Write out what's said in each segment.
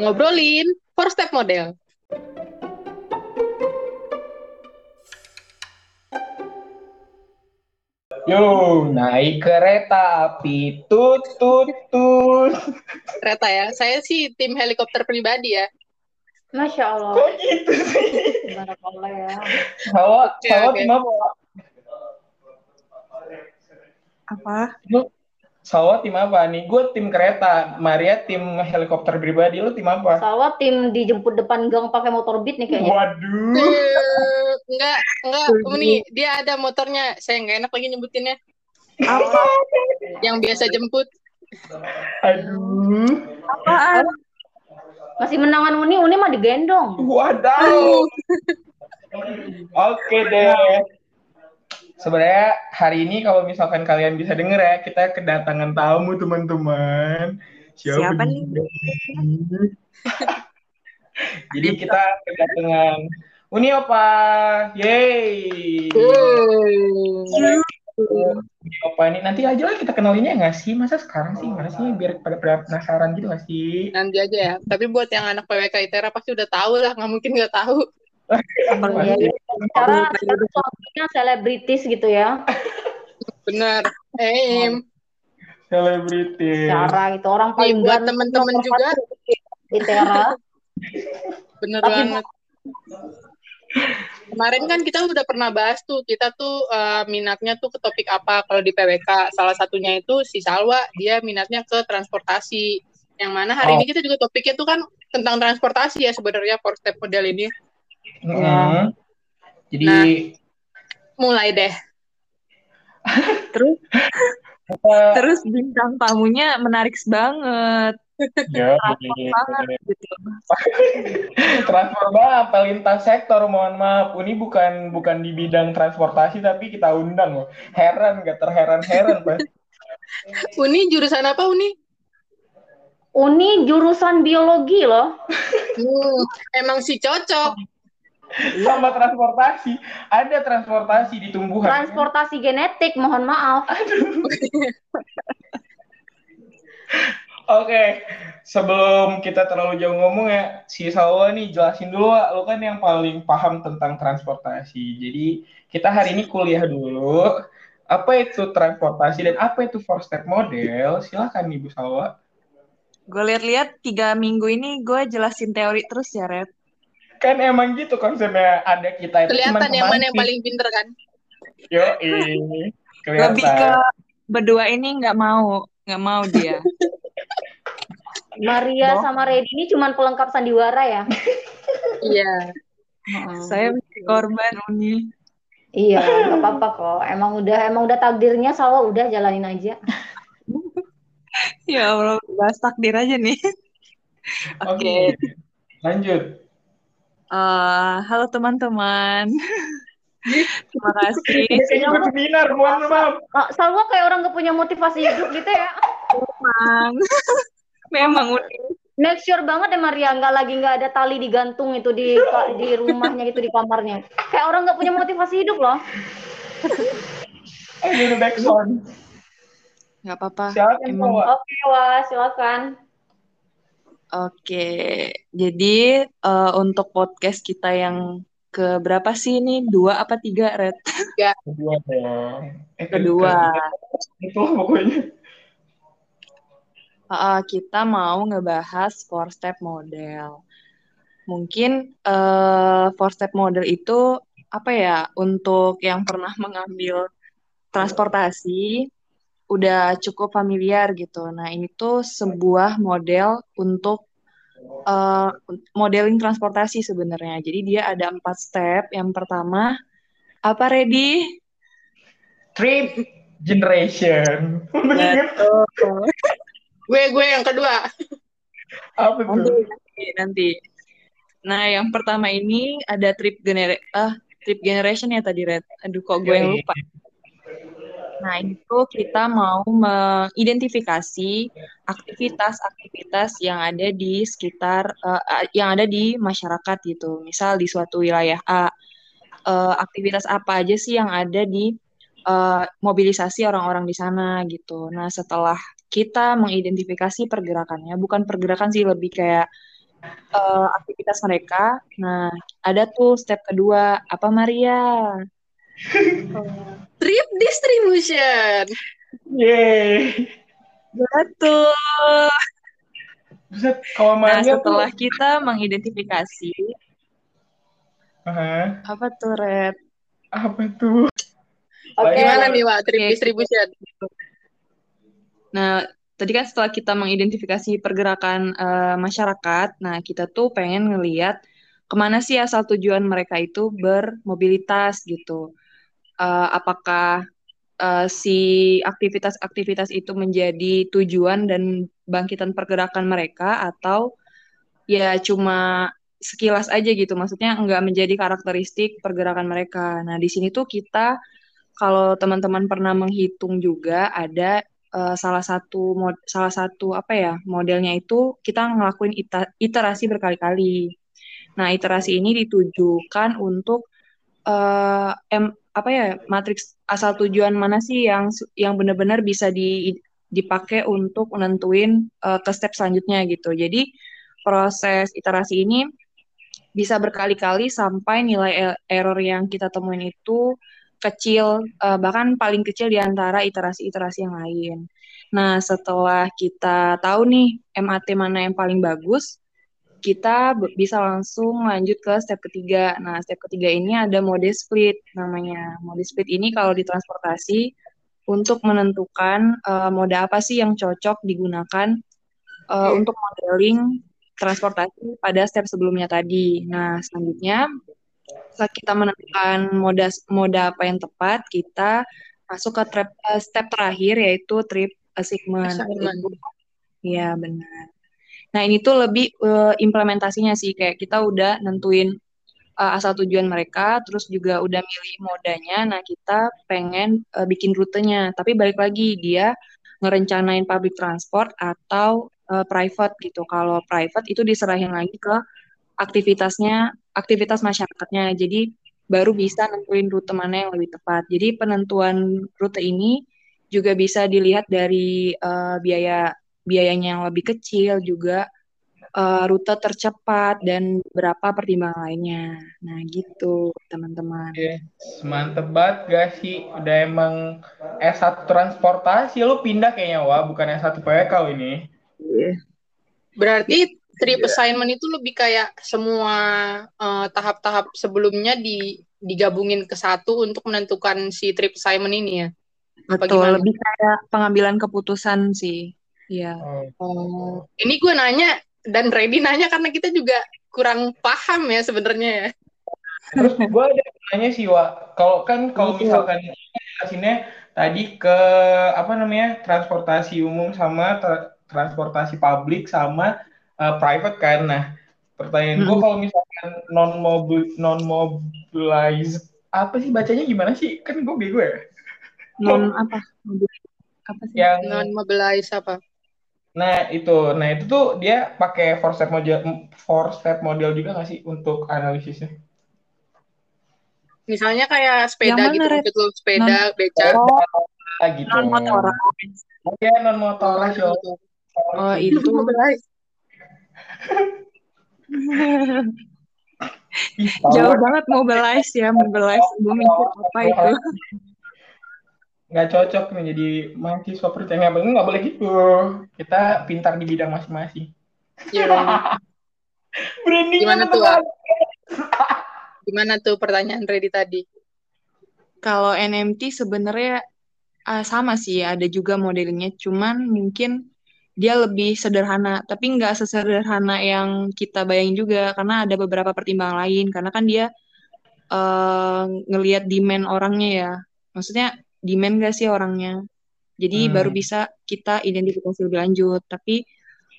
ngobrolin four step model. Yo, naik kereta api, tut tut tut. Kereta ya. Saya sih tim helikopter pribadi ya. Masya Allah. Kok gitu sih? Barakallah ya. Sawa, Oke, sawa oke. tim apa? Apa? Lu Sawa tim apa nih? Gue tim kereta, Maria tim helikopter pribadi. Lu tim apa? Salwa tim dijemput depan gang pakai motor beat nih kayaknya. Waduh. Eh, enggak, enggak. Ini dia ada motornya. Saya nggak enak lagi nyebutinnya. Apa? Yang biasa jemput. Aduh. Apaan? Masih menangan Uni, Uni mah digendong. Wadaw. Oke deh. Sebenarnya hari ini kalau misalkan kalian bisa denger ya, kita kedatangan tamu teman-teman. Siapa nih? dia? Jadi kita kedatangan Uni Opa. Yeay. Uni Opa ini nanti aja lah kita kenalinnya nggak sih? Masa sekarang sih? Mana sih? Biar pada pada penasaran gitu nggak sih? Nanti aja ya. Tapi buat yang anak PWK ITERA pasti udah tahu lah. Nggak mungkin nggak tahu. Iya, iya. Secara, secara suaminya selebritis gitu ya. Bener. Eh, Im. Selebriti. Secara gitu orang Nih, paling buat nomor juga. di Tera. Bener Tapi- banget. Kemarin kan kita udah pernah bahas tuh, kita tuh eh, minatnya tuh ke topik apa kalau di PWK. Salah satunya itu si Salwa, dia minatnya ke transportasi. Yang mana hari Oh. ini kita juga topiknya tuh kan tentang transportasi ya sebenarnya four step model ini. Mm-mm. Jadi Nah. Mulai deh. Terus terus bintang tamunya menarik banget. Ya, Banget gitu. transfer banget apa lintas sektor mohon maaf ini bukan bukan di bidang transportasi tapi kita undang loh heran gak terheran-heran Pak. Uni jurusan apa Uni? Uni jurusan biologi loh. Hmm, emang sih cocok. Sama transportasi. Ada transportasi di tumbuhan. Transportasi genetik, mohon maaf. oke sebelum kita terlalu jauh ngomong ya si Salwa nih jelasin dulu Wak. lu kan yang paling paham tentang transportasi. Jadi kita hari ini kuliah dulu. Apa itu transportasi dan apa itu four step model? Silakan Ibu Salwa Gue lihat-lihat tiga minggu ini gue jelasin teori terus ya, Red. Kan emang gitu konsepnya ada kita itu Kelihatan yang mana yang paling pinter kan? Yo, kelihatan. Lebih ke berdua ini nggak mau, nggak mau dia. Maria Boh. sama Redi ini cuman pelengkap sandiwara ya. Iya. Saya menjadi korban Uni. Iya, nggak apa-apa kok. Emang udah emang udah takdirnya Salwa udah jalanin aja. Ya Allah, bahas takdir aja nih. Oke. Oke. Lanjut. Eh, halo teman-teman. Terima kasih. Kayaknya seminar, mohon maaf. Oh, Salwa kayak orang gak punya motivasi hidup gitu ya. Memang, memang Uni. Make sure banget ya Maria nggak lagi nggak ada tali digantung itu di di rumahnya gitu di kamarnya. Kayak orang nggak punya motivasi hidup loh. Eh, dulu backsound. Nggak apa-apa. Silakan. Oke, wah silakan. Oke, jadi eh, untuk podcast kita yang ke berapa sih ini? Dua apa tiga, Red? Kedua dong. Eh, ke- Kedua. ke- Itu pokoknya. Eh, kita mau ngebahas four step model. Mungkin eh four step model itu apa ya? Untuk yang pernah mengambil transportasi udah cukup familiar gitu. Nah, ini tuh sebuah model untuk eh, modeling transportasi sebenarnya. Jadi dia ada empat step. Yang pertama, apa ready? Trip generation. Gue gue yang kedua. apa Nanti, tuh? nanti, nanti. Nah, yang pertama ini ada trip genera ah, trip generation ya tadi, Red. Aduh, kok gue yang Yoi. lupa. Nah, itu kita mau mengidentifikasi aktivitas-aktivitas yang ada di sekitar, eh, yang ada di masyarakat gitu. Misal di suatu wilayah A, eh, aktivitas apa aja sih yang ada di eh, mobilisasi orang-orang di sana gitu. Nah, setelah kita mengidentifikasi pergerakannya, bukan pergerakan sih, lebih kayak uh, aktivitas mereka. Nah, ada tuh step kedua. Apa Maria? Trip distribution. Yeay. Betul. Buset, kalau Nah, setelah tuh, kita mengidentifikasi, Hah? apa tuh, Red? apa tuh? Oke. Gimana nih, Wak? Trip Oke, distribution. Nah, tadi kan setelah kita mengidentifikasi pergerakan eh, masyarakat, nah kita tuh pengen ngeliat ke mana sih asal tujuan mereka itu bermobilitas gitu. Eh, apakah eh, si aktivitas-aktivitas itu menjadi tujuan dan bangkitan pergerakan mereka atau ya cuma sekilas aja gitu, maksudnya nggak menjadi karakteristik pergerakan mereka. Nah, di sini tuh kita kalau teman-teman pernah menghitung juga ada uh, salah satu mod, salah satu apa ya modelnya itu kita ngelakuin ita, iterasi berkali-kali. Nah, iterasi ini ditujukan untuk uh, em, apa ya matriks asal tujuan mana sih yang yang benar-benar bisa di, dipakai untuk menentuin uh, ke step selanjutnya gitu. Jadi proses iterasi ini bisa berkali-kali sampai nilai error yang kita temuin itu kecil, uh, bahkan paling kecil di antara iterasi-iterasi yang lain. Nah, setelah kita tahu nih MAT mana yang paling bagus, kita bisa langsung lanjut ke step ketiga. Nah, step ketiga ini ada mode split namanya. Mode split ini kalau di transportasi untuk menentukan uh, mode apa sih yang cocok digunakan uh, untuk modeling transportasi pada step sebelumnya tadi. Nah, selanjutnya setelah kita menentukan moda moda apa yang tepat, kita masuk ke trip, uh, step terakhir yaitu trip assignment. Iya benar. Nah ini tuh lebih uh, implementasinya sih kayak kita udah nentuin uh, asal tujuan mereka, terus juga udah milih modanya. Nah kita pengen uh, bikin rutenya, tapi balik lagi dia ngerencanain public transport atau uh, private gitu. Kalau private itu diserahin lagi ke aktivitasnya, aktivitas masyarakatnya. Jadi baru bisa nentuin rute mana yang lebih tepat. Jadi penentuan rute ini juga bisa dilihat dari uh, biaya biayanya yang lebih kecil juga uh, rute tercepat dan berapa pertimbangan lainnya. Nah gitu teman-teman. Oke, mantep banget gak sih? Udah emang S1 transportasi, lu pindah kayaknya wah, bukan S1 PWK ini. Yeah. Berarti trip yeah. assignment itu lebih kayak semua tahap-tahap uh, sebelumnya di digabungin ke satu untuk menentukan si trip assignment ini ya. Betul, lebih kayak pengambilan keputusan sih. Iya. Oh. Ini gue nanya dan Ready nanya karena kita juga kurang paham ya sebenarnya ya. Terus gue ada nanya sih, Wak. Kalau kan kalau misalkan jelasinnya tadi ke apa namanya transportasi umum sama tra transportasi publik sama uh, private kan. Nah, pertanyaan gue kalau misalkan non mobil non mobilized apa sih bacanya gimana sih? Kan gue bego ya. Non apa? Apa sih? Yang non mobilized apa? Nah itu, nah itu tuh dia pakai four step model, four step model juga nggak sih untuk analisisnya? Misalnya kayak sepeda gitu, lo sepeda, non beca. Oh, gitu. Non motor. Oke, non motor. Oh, oh itu. Jauh banget mobilize ya, mobilize. Gue mikir apa itu. Nggak cocok nih jadi mahasiswa percaya nggak nggak boleh gitu. Kita pintar di bidang masing-masing. Yeah. Branding Gimana tuh? Gimana tuh pertanyaan Ready tadi? Kalau NMT sebenarnya uh, sama sih, ada juga modelnya, cuman mungkin dia lebih sederhana, tapi nggak sesederhana yang kita bayangin juga, karena ada beberapa pertimbangan lain, karena kan dia uh, ngelihat demand orangnya ya, maksudnya demand gak sih orangnya, jadi hmm. baru bisa kita identifikasi lebih lanjut, tapi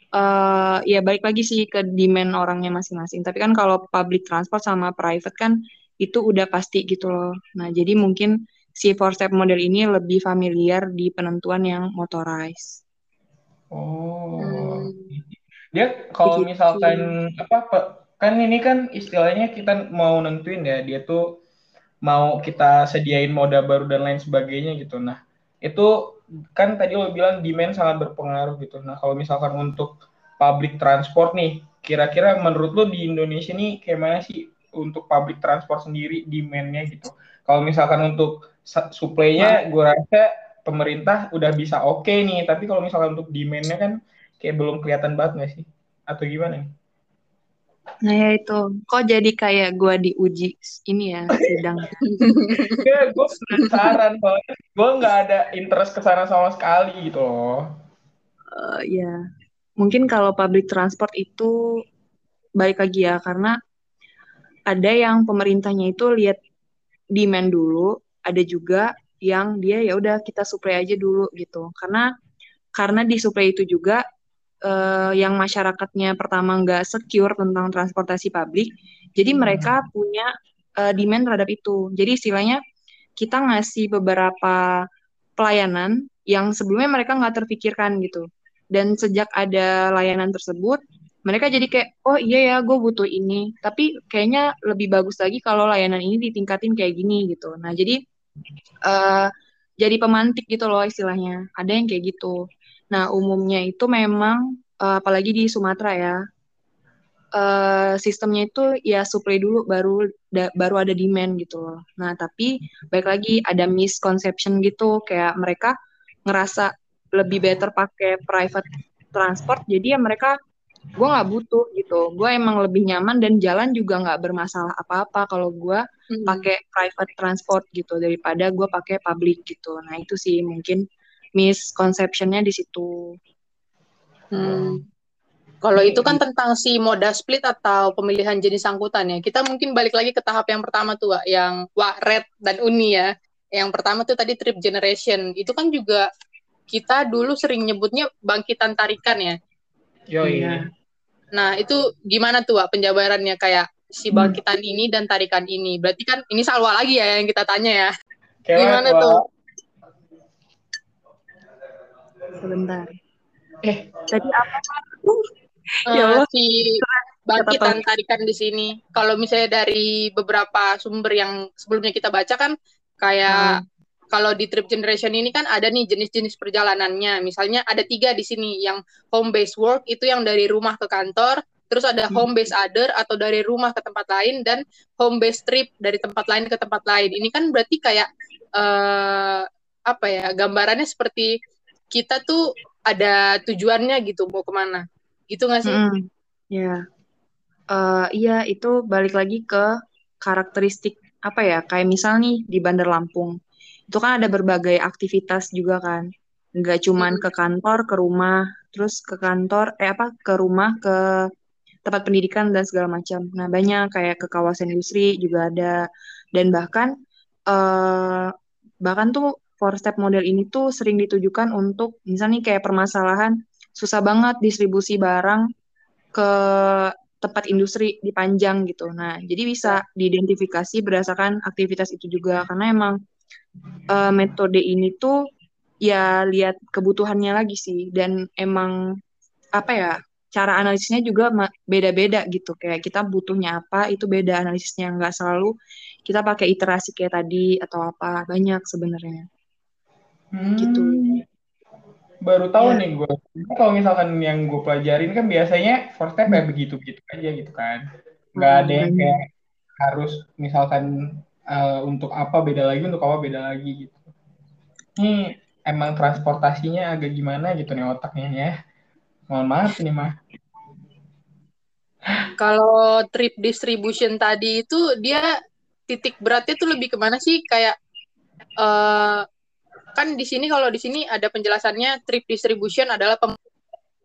uh, ya balik lagi sih ke demand orangnya masing-masing, tapi kan kalau public transport sama private kan itu udah pasti gitu loh, nah jadi mungkin si four step model ini lebih familiar di penentuan yang motorized. Oh, hmm. dia kalau misalkan apa kan ini kan istilahnya kita mau nentuin ya dia tuh mau kita sediain moda baru dan lain sebagainya gitu. Nah itu kan tadi lo bilang demand sangat berpengaruh gitu. Nah kalau misalkan untuk public transport nih kira-kira menurut lo di Indonesia nih kayak mana sih untuk public transport sendiri demand-nya gitu. Kalau misalkan untuk supply-nya gue rasa pemerintah udah bisa oke okay nih, tapi kalau misalkan untuk demand-nya kan kayak belum kelihatan banget nggak sih? Atau gimana nih? Nah ya itu, kok jadi kayak gue diuji ini ya sidang. ya, gue penasaran banget. Gue nggak ada interest ke sana sama sekali gitu loh. Uh, ya, mungkin kalau public transport itu baik lagi ya, karena ada yang pemerintahnya itu lihat demand dulu, ada juga yang dia ya udah kita supply aja dulu gitu. Karena karena di supply itu juga uh, yang masyarakatnya pertama nggak secure tentang transportasi publik, jadi hmm. mereka punya uh, demand terhadap itu. Jadi istilahnya kita ngasih beberapa pelayanan yang sebelumnya mereka nggak terpikirkan gitu. Dan sejak ada layanan tersebut, mereka jadi kayak oh iya ya gue butuh ini tapi kayaknya lebih bagus lagi kalau layanan ini ditingkatin kayak gini gitu nah jadi uh, jadi pemantik gitu loh istilahnya ada yang kayak gitu nah umumnya itu memang uh, apalagi di Sumatera ya uh, sistemnya itu ya supply dulu baru da, baru ada demand gitu loh. Nah tapi baik lagi ada misconception gitu kayak mereka ngerasa lebih better pakai private transport jadi ya mereka gue nggak butuh gitu. Gue emang lebih nyaman dan jalan juga nggak bermasalah apa-apa kalau gue hmm. pakai private transport gitu daripada gue pakai public gitu. Nah itu sih mungkin misconceptionnya di situ hmm. Kalau itu kan tentang si moda split atau pemilihan jenis angkutan ya. Kita mungkin balik lagi ke tahap yang pertama tuh, Wak, yang Wak Red dan Uni ya. Yang pertama tuh tadi trip generation. Itu kan juga kita dulu sering nyebutnya bangkitan tarikan ya. Yo iya. Nah, itu gimana tuh, Wak, penjabarannya kayak si hmm. bangkitan hmm. ini dan tarikan ini? Berarti kan ini Salwa lagi ya yang kita tanya ya. Kayak gimana Wak. tuh? Sebentar. Eh, tadi apa? Uh, ya Allah. Si bangkitan tarikan di sini. Kalau misalnya dari beberapa sumber yang sebelumnya kita baca kan kayak hmm kalau di Trip Generation ini kan ada nih jenis-jenis perjalanannya. Misalnya ada tiga di sini yang home based work itu yang dari rumah ke kantor, terus ada hmm. home based other atau dari rumah ke tempat lain dan home based trip dari tempat lain ke tempat lain. Ini kan berarti kayak uh, apa ya gambarannya seperti kita tuh ada tujuannya gitu mau ke mana, gitu nggak sih? Mm, ya, uh, iya itu balik lagi ke karakteristik apa ya kayak misal nih di Bandar Lampung. Itu kan ada berbagai aktivitas juga kan. Nggak cuman ke kantor ke rumah. Terus ke kantor eh apa ke rumah ke tempat pendidikan dan segala macam. Nah banyak kayak ke kawasan industri juga ada. Dan bahkan uh, bahkan tuh four step model ini tuh sering ditujukan untuk misalnya kayak permasalahan susah banget distribusi barang ke tempat industri di Panjang gitu. Nah, jadi bisa diidentifikasi berdasarkan aktivitas itu juga. Karena emang uh, metode ini tuh ya lihat kebutuhannya lagi sih. Dan emang apa ya cara analisisnya juga beda-beda gitu. Kayak kita butuhnya apa itu beda analisisnya. Nggak selalu kita pakai iterasi kayak tadi atau apa. Banyak sebenarnya hmm. gitu baru tahu ya. nih gue kalau misalkan yang gue pelajarin kan biasanya first step kayak begitu begitu aja gitu kan. Nggak hmm, ada yang kayak harus misalkan uh, untuk apa beda lagi untuk apa beda lagi gitu. Ini emang transportasinya agak gimana gitu nih otaknya ya. Mohon maaf ini mah kalau trip distribution tadi itu dia titik beratnya tuh lebih ke mana sih? Kayak uh, kan di sini kalau di sini ada penjelasannya trip distribution adalah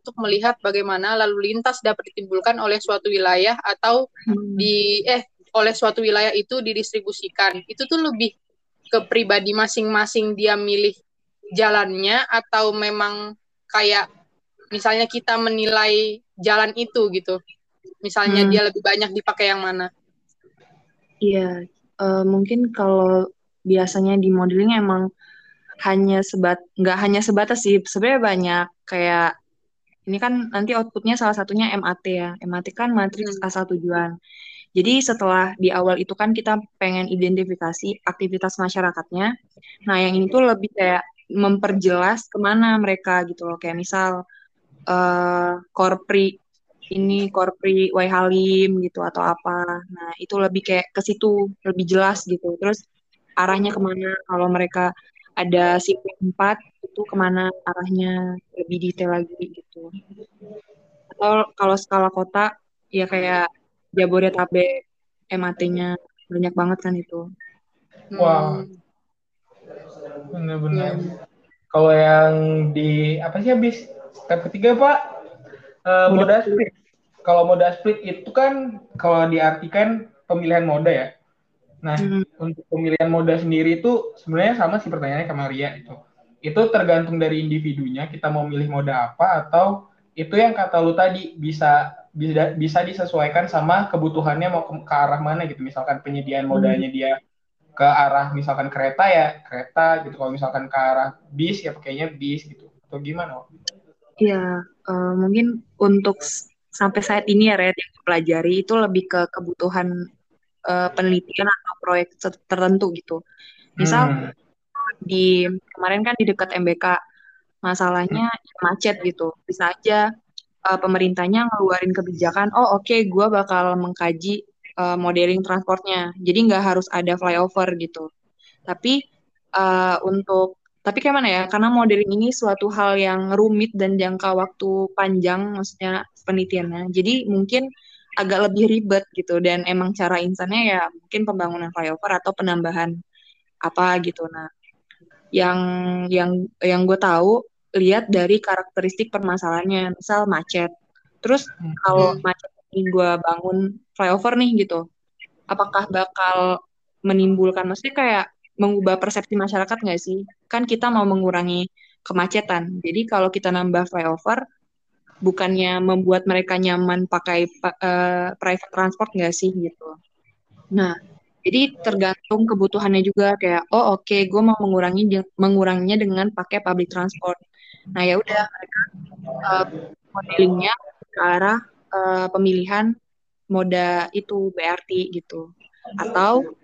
untuk melihat bagaimana lalu lintas dapat ditimbulkan oleh suatu wilayah atau hmm. di eh oleh suatu wilayah itu didistribusikan. Itu tuh lebih ke pribadi masing-masing dia milih jalannya atau memang kayak misalnya kita menilai jalan itu gitu. Misalnya hmm. dia lebih banyak dipakai yang mana? Iya, uh, mungkin kalau biasanya di modeling emang hanya sebat nggak hanya sebatas sih sebenarnya banyak kayak ini kan nanti outputnya salah satunya MAT ya MAT kan matriks hmm. asal tujuan jadi setelah di awal itu kan kita pengen identifikasi aktivitas masyarakatnya. Nah yang ini tuh lebih kayak memperjelas ke mana mereka gitu loh. Kayak misal uh, korpri ini Korpri Wai Halim gitu atau apa. Nah, itu lebih kayak ke situ, lebih jelas gitu. Terus arahnya ke mana kalau mereka ada sip 4 itu ke mana arahnya lebih detail lagi gitu. Atau kalau skala kota ya kayak Jabodetabek MAT-nya banyak banget kan itu. Wah. Hmm. Bener-bener. Iya. Kalau yang di apa sih habis step ketiga Pak? Eh, Moda moda split. Kalau moda split itu kan kalau diartikan pemilihan moda ya. Nah, Hmm. untuk pemilihan moda sendiri itu sebenarnya sama sih pertanyaannya ke Maria itu. Itu tergantung dari individunya kita mau milih moda apa atau itu yang kata lu tadi bisa bisa bisa disesuaikan sama kebutuhannya mau ke, ke arah mana gitu. Misalkan penyediaan modanya dia ke arah misalkan kereta ya kereta gitu. Kalau misalkan ke arah bis ya pakainya bis gitu. Atau gimana? Iya, eh, mungkin untuk sampai saat ini ya Red yang dipelajari itu lebih ke kebutuhan eh, penelitian atau proyek ter- tertentu gitu. Misal Hmm. di kemarin kan di dekat MBK masalahnya macet gitu. Bisa aja eh, pemerintahnya ngeluarin kebijakan, oh oke gue bakal mengkaji eh, modeling transportnya. Jadi nggak harus ada flyover gitu. Tapi eh, untuk tapi kayak mana ya? Karena modeling ini suatu hal yang rumit dan jangka waktu panjang, maksudnya penelitiannya. Jadi mungkin agak lebih ribet gitu. Dan emang cara insannya ya mungkin pembangunan flyover atau penambahan apa gitu. Nah, yang yang yang gue tahu lihat dari karakteristik permasalahannya, misal macet. Terus kalau Hmm. macet ini gue bangun flyover nih gitu, apakah bakal menimbulkan, maksudnya kayak mengubah persepsi masyarakat nggak sih? Kan kita mau mengurangi kemacetan. Jadi kalau kita nambah flyover, bukannya membuat mereka nyaman pakai pa- eh, private transport nggak sih gitu? Nah, jadi tergantung kebutuhannya juga kayak oh oke gue mau mengurangi menguranginya dengan pakai public transport. Nah ya udah mereka eh, modelingnya ke arah eh, pemilihan moda itu BRT gitu. Atau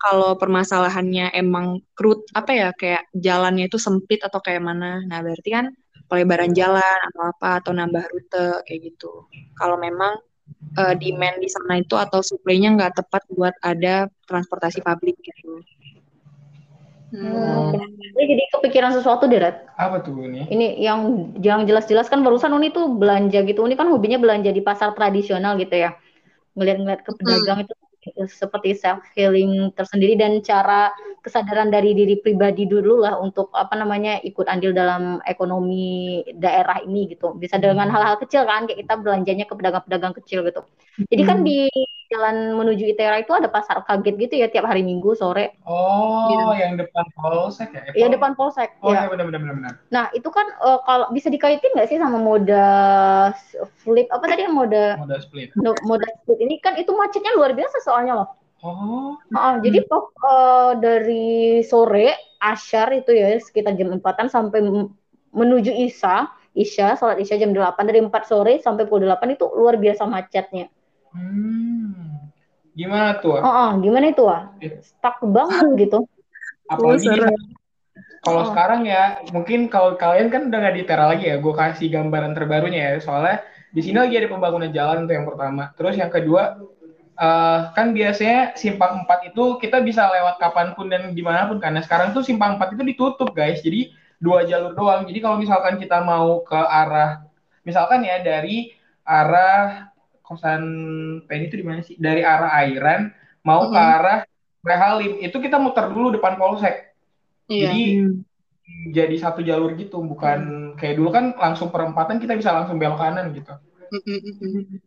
kalau permasalahannya emang krut apa ya kayak jalannya itu sempit atau kayak mana. Nah, berarti kan pelebaran jalan atau apa atau nambah rute kayak gitu. Kalau memang eh, demand di sana itu atau supply-nya nggak tepat buat ada transportasi publik gitu. Hmm. Ini jadi kepikiran sesuatu deh, Red. Apa tuh ini? Ini yang yang jelas-jelas kan barusan Uni tuh belanja gitu. Uni kan hobinya belanja di pasar tradisional gitu ya. Ngeliat-ngeliat ke pedagang itu seperti self healing tersendiri dan cara kesadaran dari diri pribadi dulu lah untuk apa namanya ikut andil dalam ekonomi daerah ini gitu. Bisa dengan hal-hal kecil kan kayak kita belanjanya ke pedagang-pedagang kecil gitu. Jadi kan Hmm. di jalan menuju ITERA itu ada pasar kaget gitu ya tiap hari Minggu sore. Oh, yang depan polsek ya? Ya depan polsek Oh, ya. ya benar benar benar. Nah, itu kan eh, kalau bisa dikaitin nggak sih sama moda flip apa tadi yang moda Moda split. no- moda split ini kan itu macetnya luar biasa soalnya loh. Oh, Heeh, jadi pok- eh, dari sore asyar itu ya sekitar jam 4-an sampai menuju Isya, Isya, sholat Isya jam 8 dari 4 sore sampai pukul 8 itu luar biasa macetnya. Hmm. Gimana tuh? Wak? Heeh, gimana itu ah? Stuck banget gitu. Apalagi di- kalau Oh. sekarang ya, mungkin kalau kalian kan udah nggak di Tera lagi ya, gue kasih gambaran terbarunya ya. Soalnya di sini lagi ada pembangunan jalan tuh yang pertama. Terus yang kedua, eh, kan biasanya simpang 4 itu kita bisa lewat kapan pun dan di mana pun. Karena sekarang tuh simpang 4 itu ditutup guys. Jadi dua jalur doang. Jadi kalau misalkan kita mau ke arah, misalkan ya dari arah kosan Penny itu di mana sih? Dari arah Airan mau ke Mhm. arah Halim itu kita muter dulu depan polsek. Iya. Jadi Hmm. jadi satu jalur gitu, bukan kayak dulu kan langsung perempatan kita bisa langsung belok kanan gitu. Mm, mm, mm, mm.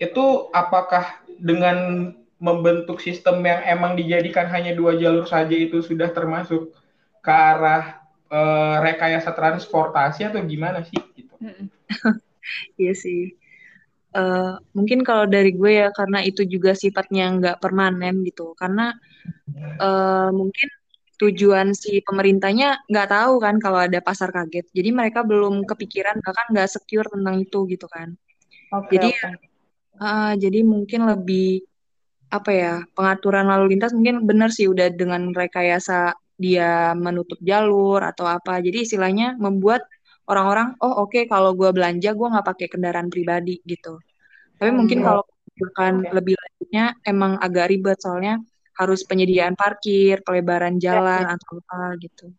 Itu apakah dengan membentuk sistem yang emang dijadikan hanya dua jalur saja itu sudah termasuk ke arah eh, rekayasa transportasi atau gimana sih gitu? Iya sih. Eh, mungkin kalau dari gue ya karena itu juga sifatnya nggak permanen gitu. Karena eh, mungkin tujuan si pemerintahnya nggak tahu kan kalau ada pasar kaget. Jadi mereka belum kepikiran bahkan nggak secure tentang itu gitu kan. Oke, Jadi oke. ah, jadi mungkin lebih apa ya pengaturan lalu lintas mungkin benar sih udah dengan rekayasa dia menutup jalur atau apa. Jadi istilahnya membuat orang-orang oh oke kalau gue belanja gue nggak pakai kendaraan pribadi gitu. Tapi mungkin Hmm. kalau misalkan Oke. lebih lanjutnya emang agak ribet soalnya harus penyediaan parkir, pelebaran jalan atau apa gitu.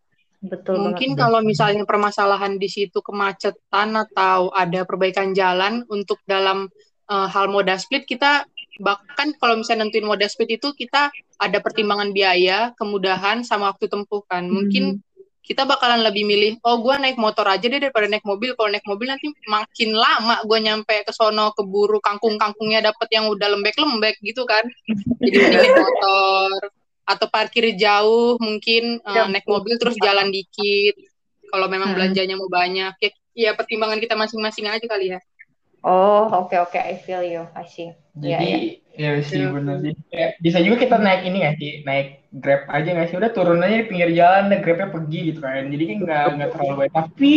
Betul Mungkin banget. kalau misalnya permasalahan di situ kemacetan atau ada perbaikan jalan untuk dalam eh, hal moda split kita bahkan kalau misalnya nentuin moda split itu kita ada pertimbangan biaya, kemudahan sama waktu tempuh kan. Mungkin kita bakalan lebih milih oh gua naik motor aja deh daripada naik mobil. Kalau naik mobil nanti makin lama gua nyampe ke sono keburu kangkung-kangkungnya dapet yang udah lembek-lembek gitu kan. Jadi mending naik motor atau parkir jauh mungkin Ya, naik mobil terus jalan dikit kalau memang Hmm. belanjanya mau banyak ya, ya pertimbangan kita masing-masing aja kali ya Oh, oke oke, I feel you. I see. Iya, Jadi iya. ya sih bener sih. Bisa juga kita naik ini nggak sih, naik Grab aja nggak sih? Udah turun aja di pinggir jalan, dan Grabnya pergi gitu kan. Jadi kan nggak nggak terlalu baik. Tapi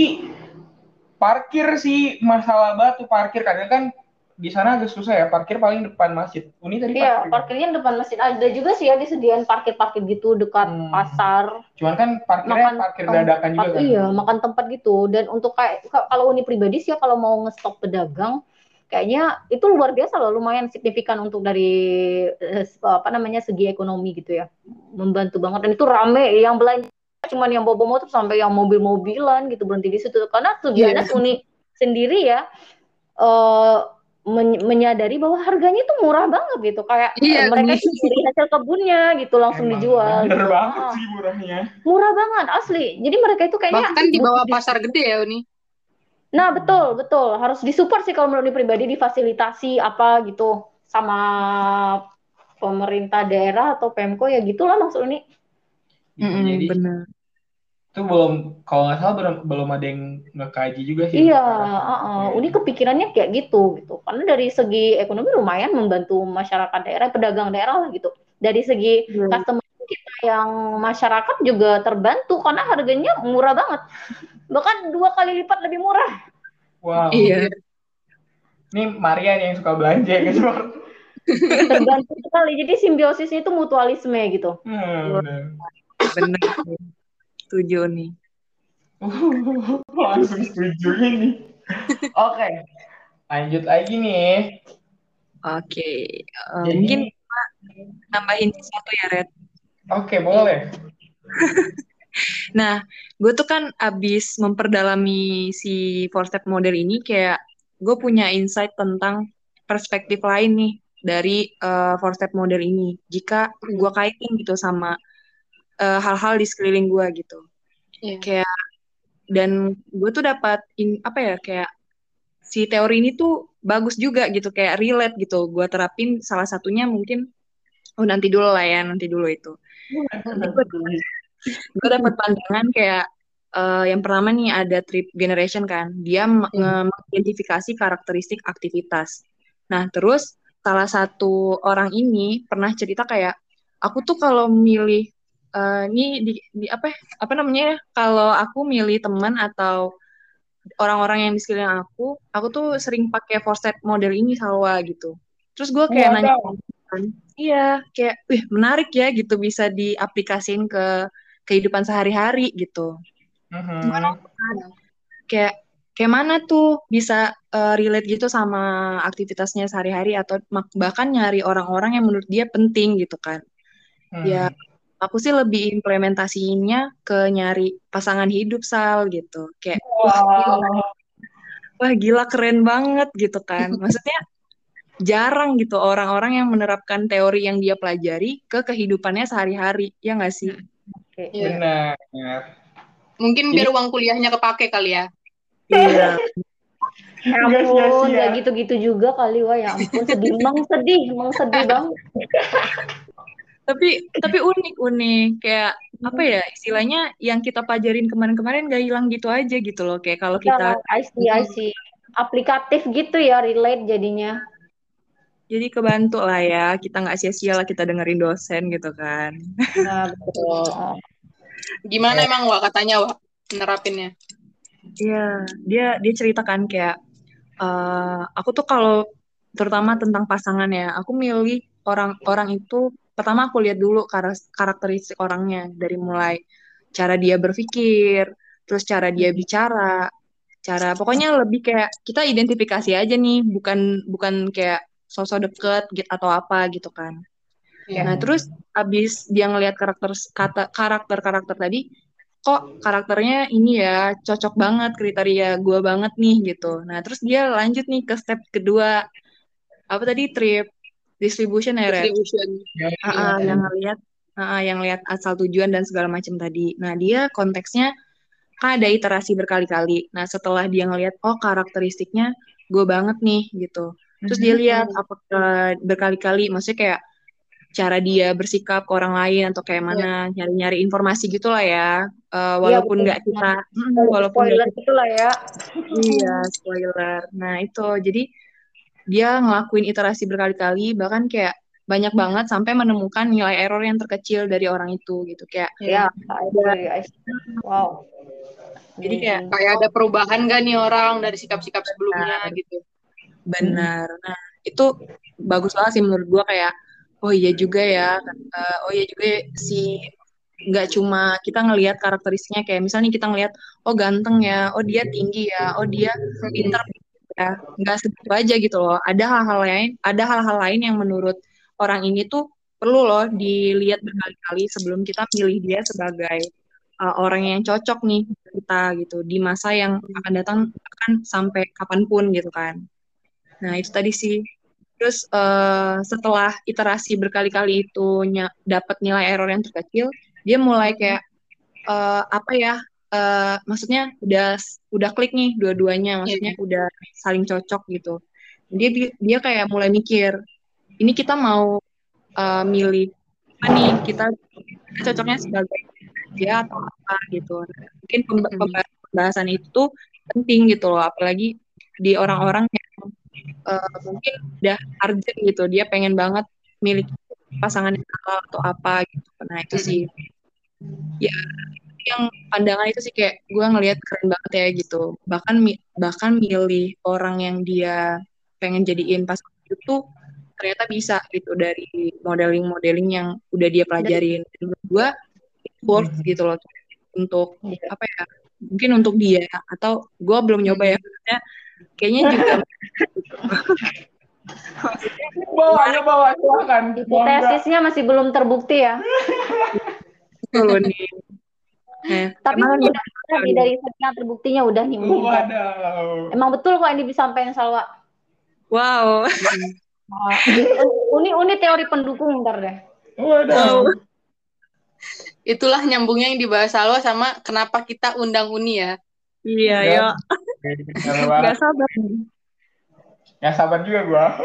parkir sih masalah tuh parkir karena kan di sana agak susah ya. Parkir paling depan masjid. Uni tadi Iya, parkir. parkirnya depan masjid. Ada juga sih ya disediain parkir-parkir gitu dekat Hmm. pasar. Cuman kan parkirnya Makan parkir dadakan juga tempat, kan. iya, makan tempat gitu. Dan untuk kayak ka- kalau uni pribadi sih ya kalau mau ngestok pedagang, kayaknya itu luar biasa loh, lumayan signifikan untuk dari eh, apa namanya segi ekonomi gitu ya, membantu banget. Dan itu rame, yang belanja cuman yang bawa motor sampai yang mobil-mobilan gitu berhenti di situ. Karena tujuannya Iya. uni sendiri ya eh, men- menyadari bahwa harganya itu murah banget gitu, kayak Iya, eh, mereka beli hasil kebunnya gitu langsung Emang dijual. Bener gitu. banget Ah, sih murahnya. murah banget asli. Jadi mereka itu kayaknya bahkan di bawah pasar gede ya Uni Nah, betul, betul. Harus disupport sih kalau menurut pribadi difasilitasi apa gitu sama pemerintah daerah atau Pemko ya gitulah maksud ini. Gitu, Mm-mm, jadi bener. itu belum kalau nggak salah belum, belum ada yang ngekaji juga sih. Iya, Iya. uh-uh. Uni kepikirannya kayak gitu gitu. Karena dari segi ekonomi lumayan membantu masyarakat daerah, pedagang daerah lah gitu. Dari segi Iya. customer kita yang masyarakat juga terbantu karena harganya murah banget. Bahkan dua kali lipat lebih murah. Wow. Iya. Ini Marian yang suka belanja ya guys. Terbantu sekali. Jadi simbiosisnya itu mutualisme gitu. Hmm, bener. Bener. Setuju nih. Langsung setuju ini. Oke, lanjut lagi nih. Oke. Eh, Jadi, mungkin nambahin satu ya, Red. oke boleh. Nah, gue tuh kan abis memperdalami si four step model ini kayak gue punya insight tentang perspektif lain nih dari eh, four step model ini. Jika gue kaitin gitu sama eh, hal-hal di sekeliling gue gitu. Iya. Kayak dan gue tuh dapat in- apa ya kayak si teori ini tuh bagus juga gitu kayak relate gitu. Gue terapin salah satunya mungkin oh nanti dulu lah ya nanti dulu itu. gue dapat pandangan kayak eh, yang pertama nih ada trip generation kan. Dia m- nge- mengidentifikasi karakteristik aktivitas. Nah terus salah satu orang ini pernah cerita kayak aku tuh kalau milih eh, ini di, di apa apa namanya ya kalau aku milih teman atau orang-orang yang di sekeliling aku aku tuh sering pakai four step model ini Salwa gitu. Terus gue kayak nanya kan, iya kayak wih menarik ya gitu bisa diaplikasin ke kehidupan sehari-hari gitu. Mhm. Kayak kayak mana tuh bisa eh, relate gitu sama aktivitasnya sehari-hari atau bahkan nyari orang-orang yang menurut dia penting gitu kan. Hmm. Ya aku sih lebih implementasinya ke nyari pasangan hidup Sal gitu. Kayak wah gila, wah gila keren banget gitu kan. Maksudnya jarang gitu orang-orang yang menerapkan teori yang dia pelajari ke kehidupannya sehari-hari. Ya nggak sih? Oke. Iya. Benar. mungkin biar uang kuliahnya kepake kali ya Iya. Ya ampun, nggak gitu-gitu juga kali wah ya ampun sedih, emang sedih, emang sedih banget. tapi tapi unik unik kayak apa ya istilahnya yang kita pelajarin kemarin-kemarin gak hilang gitu aja gitu loh kayak kalau kita Ya, I see, I see. Aplikatif gitu ya, relate jadinya. Jadi kebantu lah ya kita nggak sia-sia lah kita dengerin dosen gitu kan. Nah, betul. Gimana emang Wak katanya Wak nerapinnya? Iya dia dia ceritakan kayak eh, aku tuh kalau terutama tentang pasangan ya aku milih orang-orang itu pertama aku lihat dulu karakteristik orangnya dari mulai cara dia berpikir terus cara dia bicara cara pokoknya lebih kayak kita identifikasi aja nih bukan bukan kayak sosok deket gitu atau apa gitu kan Iya. nah terus abis dia ngelihat karakter kata karakter karakter tadi kok karakternya ini ya cocok banget kriteria gue banget nih gitu nah terus dia lanjut nih ke step kedua apa tadi trip distribution ya? Distribution. Ya, ah, yang ngelihat ah, yang lihat asal tujuan dan segala macam tadi. Nah, dia konteksnya kan ada iterasi berkali-kali. Nah, setelah dia ngelihat oh karakteristiknya gue banget nih gitu. Terus dia lihat apa berkali-kali maksudnya kayak cara dia bersikap ke orang lain atau kayak mana nyari-nyari informasi gitulah ya. Eh, walaupun nggak kita mm, walaupun spoiler gitu lah ya. Iya, spoiler. Nah, itu. Jadi dia ngelakuin iterasi berkali-kali bahkan kayak banyak banget sampai menemukan nilai error yang terkecil dari orang itu gitu. Kayak ya wow. Jadi kayak Kayak ada perubahan gak nih orang dari sikap-sikap sebelumnya gitu. Benar. Nah, itu bagus banget sih menurut gua kayak oh iya juga ya. Eh, oh iya juga si nggak cuma kita ngelihat karakteristiknya kayak misalnya kita ngelihat oh ganteng ya, oh dia tinggi ya, oh dia pintar ya, nggak segitu aja gitu loh. Ada hal-hal lain, ada hal-hal lain yang menurut orang ini tuh perlu loh dilihat berkali-kali sebelum kita pilih dia sebagai uh, orang yang cocok nih kita gitu di masa yang akan datang akan sampai kapan pun gitu kan. Nah itu tadi sih. Terus uh, setelah iterasi berkali-kali itu ny- dapat nilai error yang terkecil, dia mulai kayak uh, apa ya? uh, maksudnya udah udah klik nih dua-duanya, maksudnya udah saling cocok gitu. Dia dia kayak mulai mikir, ini kita mau uh, milih apa nih? Kita, kita cocoknya sebagai dia atau apa gitu. Mungkin pemba- pembahasan itu penting gitu loh, apalagi di orang-orang yang uh, mungkin udah urgent gitu, dia pengen banget milih pasangan yang halal atau apa gitu. Nah itu sih, ya yang pandangan itu sih kayak gue ngelihat keren banget ya gitu. Bahkan bahkan milih orang yang dia pengen jadiin pasangan itu ternyata bisa gitu dari modeling-modeling yang udah dia pelajarin. Dan gue works gitu loh untuk apa ya? Mungkin untuk dia atau gue belum nyoba ya. Maksudnya, kayaknya juga bawa aja bawa silakan. hipotesisnya masih belum terbukti ya loh nih. Eh, tapi emang udah udah nih dari sekian terbuktinya udah nih. Waduh. emang betul kok ini disampaikan Salwa wow. Nah, Uni Uni teori pendukung ntar deh Waduh. Itulah nyambungnya yang dibahas Salwa sama kenapa kita undang Uni ya. Iya, Ya. Gak sabar. Ya sabar juga gua.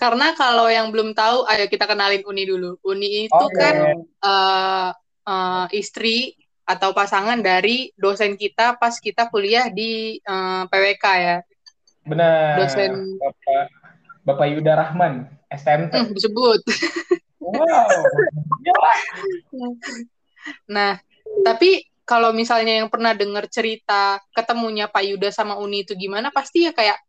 Karena kalau yang belum tahu, ayo kita kenalin Uni dulu. Uni itu Oke. kan eh, eh, istri atau pasangan dari dosen kita pas kita kuliah di eh, PWK ya. Benar. Dosen- Bapak Bapak Yuda Rahman, STMT. Hmm, disebut. Wow. Nah, tapi kalau misalnya yang pernah dengar cerita ketemunya Pak Yuda sama Uni itu gimana, pasti ya kayak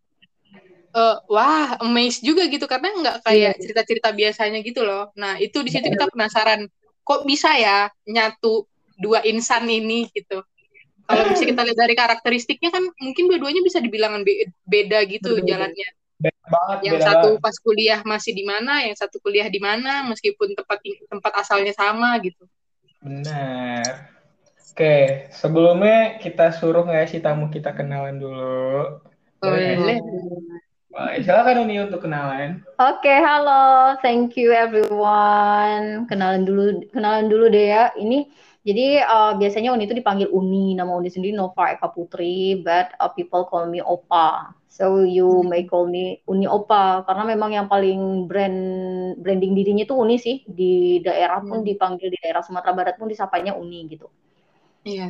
eh, wah, amazed juga gitu karena nggak kayak cerita-cerita biasanya gitu loh. Nah, itu di situ kita penasaran, kok bisa ya nyatu dua insan ini gitu. Kalau bisa kita lihat dari karakteristiknya kan mungkin dua-duanya bisa dibilang be- beda gitu Betul. jalannya. Beda banget, Yang beda satu banget. pas kuliah masih di mana, yang satu kuliah di mana, meskipun tempat tempat asalnya sama gitu. Benar. Oke, sebelumnya kita suruh nggak sih tamu kita kenalan dulu? Boleh nggak sih? Boleh. Boleh. Silakan Uni untuk kenalan. Oke, halo. Thank you everyone. Kenalan dulu kenalan dulu deh ya. Ini jadi uh, biasanya Uni itu dipanggil Uni, nama Uni sendiri Nova Eka Putri, but uh, people call me Opa. So you may call me Uni Opa karena memang yang paling brand branding dirinya itu Uni sih. Di daerah pun dipanggil di daerah Sumatera Barat pun disapanya Uni gitu. Iya.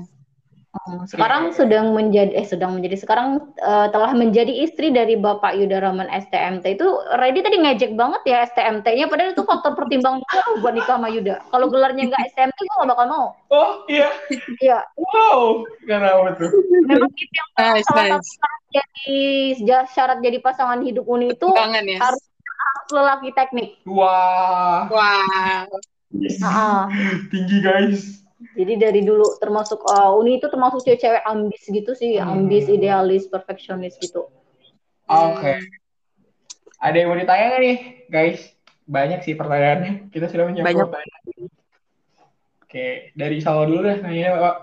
Hmm, Sekarang sedang menjadi eh sedang menjadi sekarang eh, telah menjadi istri dari Bapak Yuda Rahman STMT itu Ready tadi ngejek banget ya STMT-nya padahal itu faktor pertimbangan buat nikah sama Yuda. Kalau gelarnya nggak STMT gue gak bakal mau. Oh iya, Iya, wow, kenapa tuh? memang itu yang Nice, salah nice. satu syarat jadi ja- syarat jadi pasangan hidup Uni itu Kangen ya. harus harus lelaki teknik. Wah, Wah. Ah, tinggi guys. Jadi dari dulu termasuk uh, Uni itu termasuk cewek-cewek ambis gitu sih, Hmm. ambis, idealis, perfeksionis gitu. Oke. Ada yang mau ditanya nggak nih, guys? Banyak sih pertanyaannya. Kita sudah menyiapkan Banyak. pertanyaan. Oke, dari Salwa dulu deh nanya, Pak.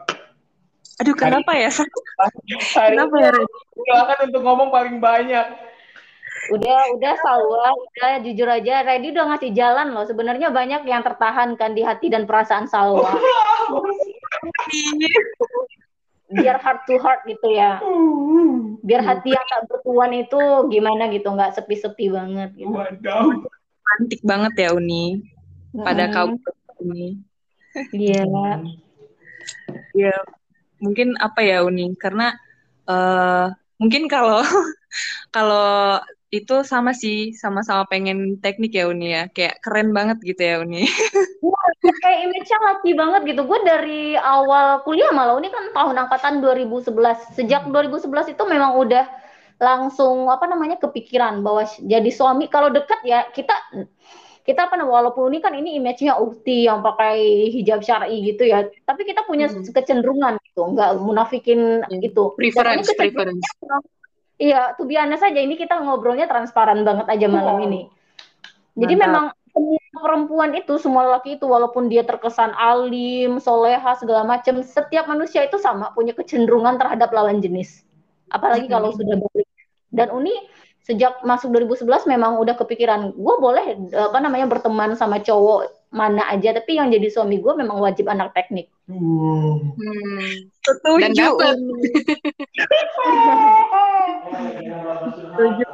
Aduh, kenapa ya? Hari Kenapa ya? Silakan untuk ngomong paling banyak. Udah, udah Salwa, udah jujur aja, Reddy udah ngasih jalan loh. Sebenarnya banyak yang tertahankan di hati dan perasaan Salwa. Biar heart to heart gitu ya. Biar hati yang tak bertuan itu gimana gitu, nggak sepi-sepi banget gitu. Romantis banget ya Uni. Pada Mm-mm. kaum Uni. Iya. Ya, mungkin apa ya Uni? Karena eh mungkin kalau kalau itu sama sih, sama-sama pengen teknik ya Uni ya. Kayak keren banget gitu ya Uni. kayak image-nya laki banget gitu. Gue dari awal kuliah malah ini kan tahun angkatan 2011. Sejak 2011 itu memang udah langsung apa namanya kepikiran bahwa jadi suami kalau dekat ya kita kita apa namanya walaupun ini kan ini image-nya ukti yang pakai hijab syar'i gitu ya, tapi kita punya Hmm. kecenderungan gitu, nggak munafikin Hmm. itu. Dan ini Preference, preference. Iya, tuh biasa saja ini kita ngobrolnya transparan banget aja malam ini. Jadi Mantap. memang semua perempuan itu, semua laki itu walaupun dia terkesan alim, soleha segala macam, setiap manusia itu sama punya kecenderungan terhadap lawan jenis. Apalagi kalau Mhm. sudah balik. Dan Uni sejak masuk 2011 memang udah kepikiran, gue boleh apa namanya berteman sama cowok mana aja, tapi yang jadi suami gue memang wajib anak teknik. Uh. Hmm. Setuju. Dan. Setuju.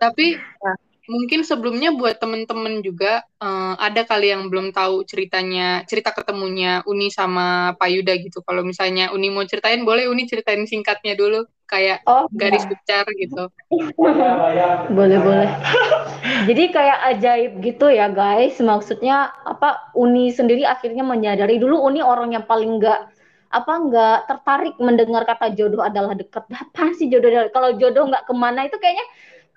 Tapi Nah. mungkin sebelumnya buat temen-temen juga eh, ada kali yang belum tahu ceritanya, cerita ketemunya Uni sama Pak Yuda gitu. Kalau misalnya Uni mau ceritain, boleh Uni ceritain singkatnya dulu, kayak Oh, garis besar gitu. Boleh boleh. Jadi kayak ajaib gitu ya guys. Maksudnya apa? Uni sendiri akhirnya menyadari dulu Uni orang yang paling nggak apa nggak tertarik mendengar kata jodoh adalah dekat. Apa sih jodoh? adalah- Kalau jodoh nggak ke mana itu kayaknya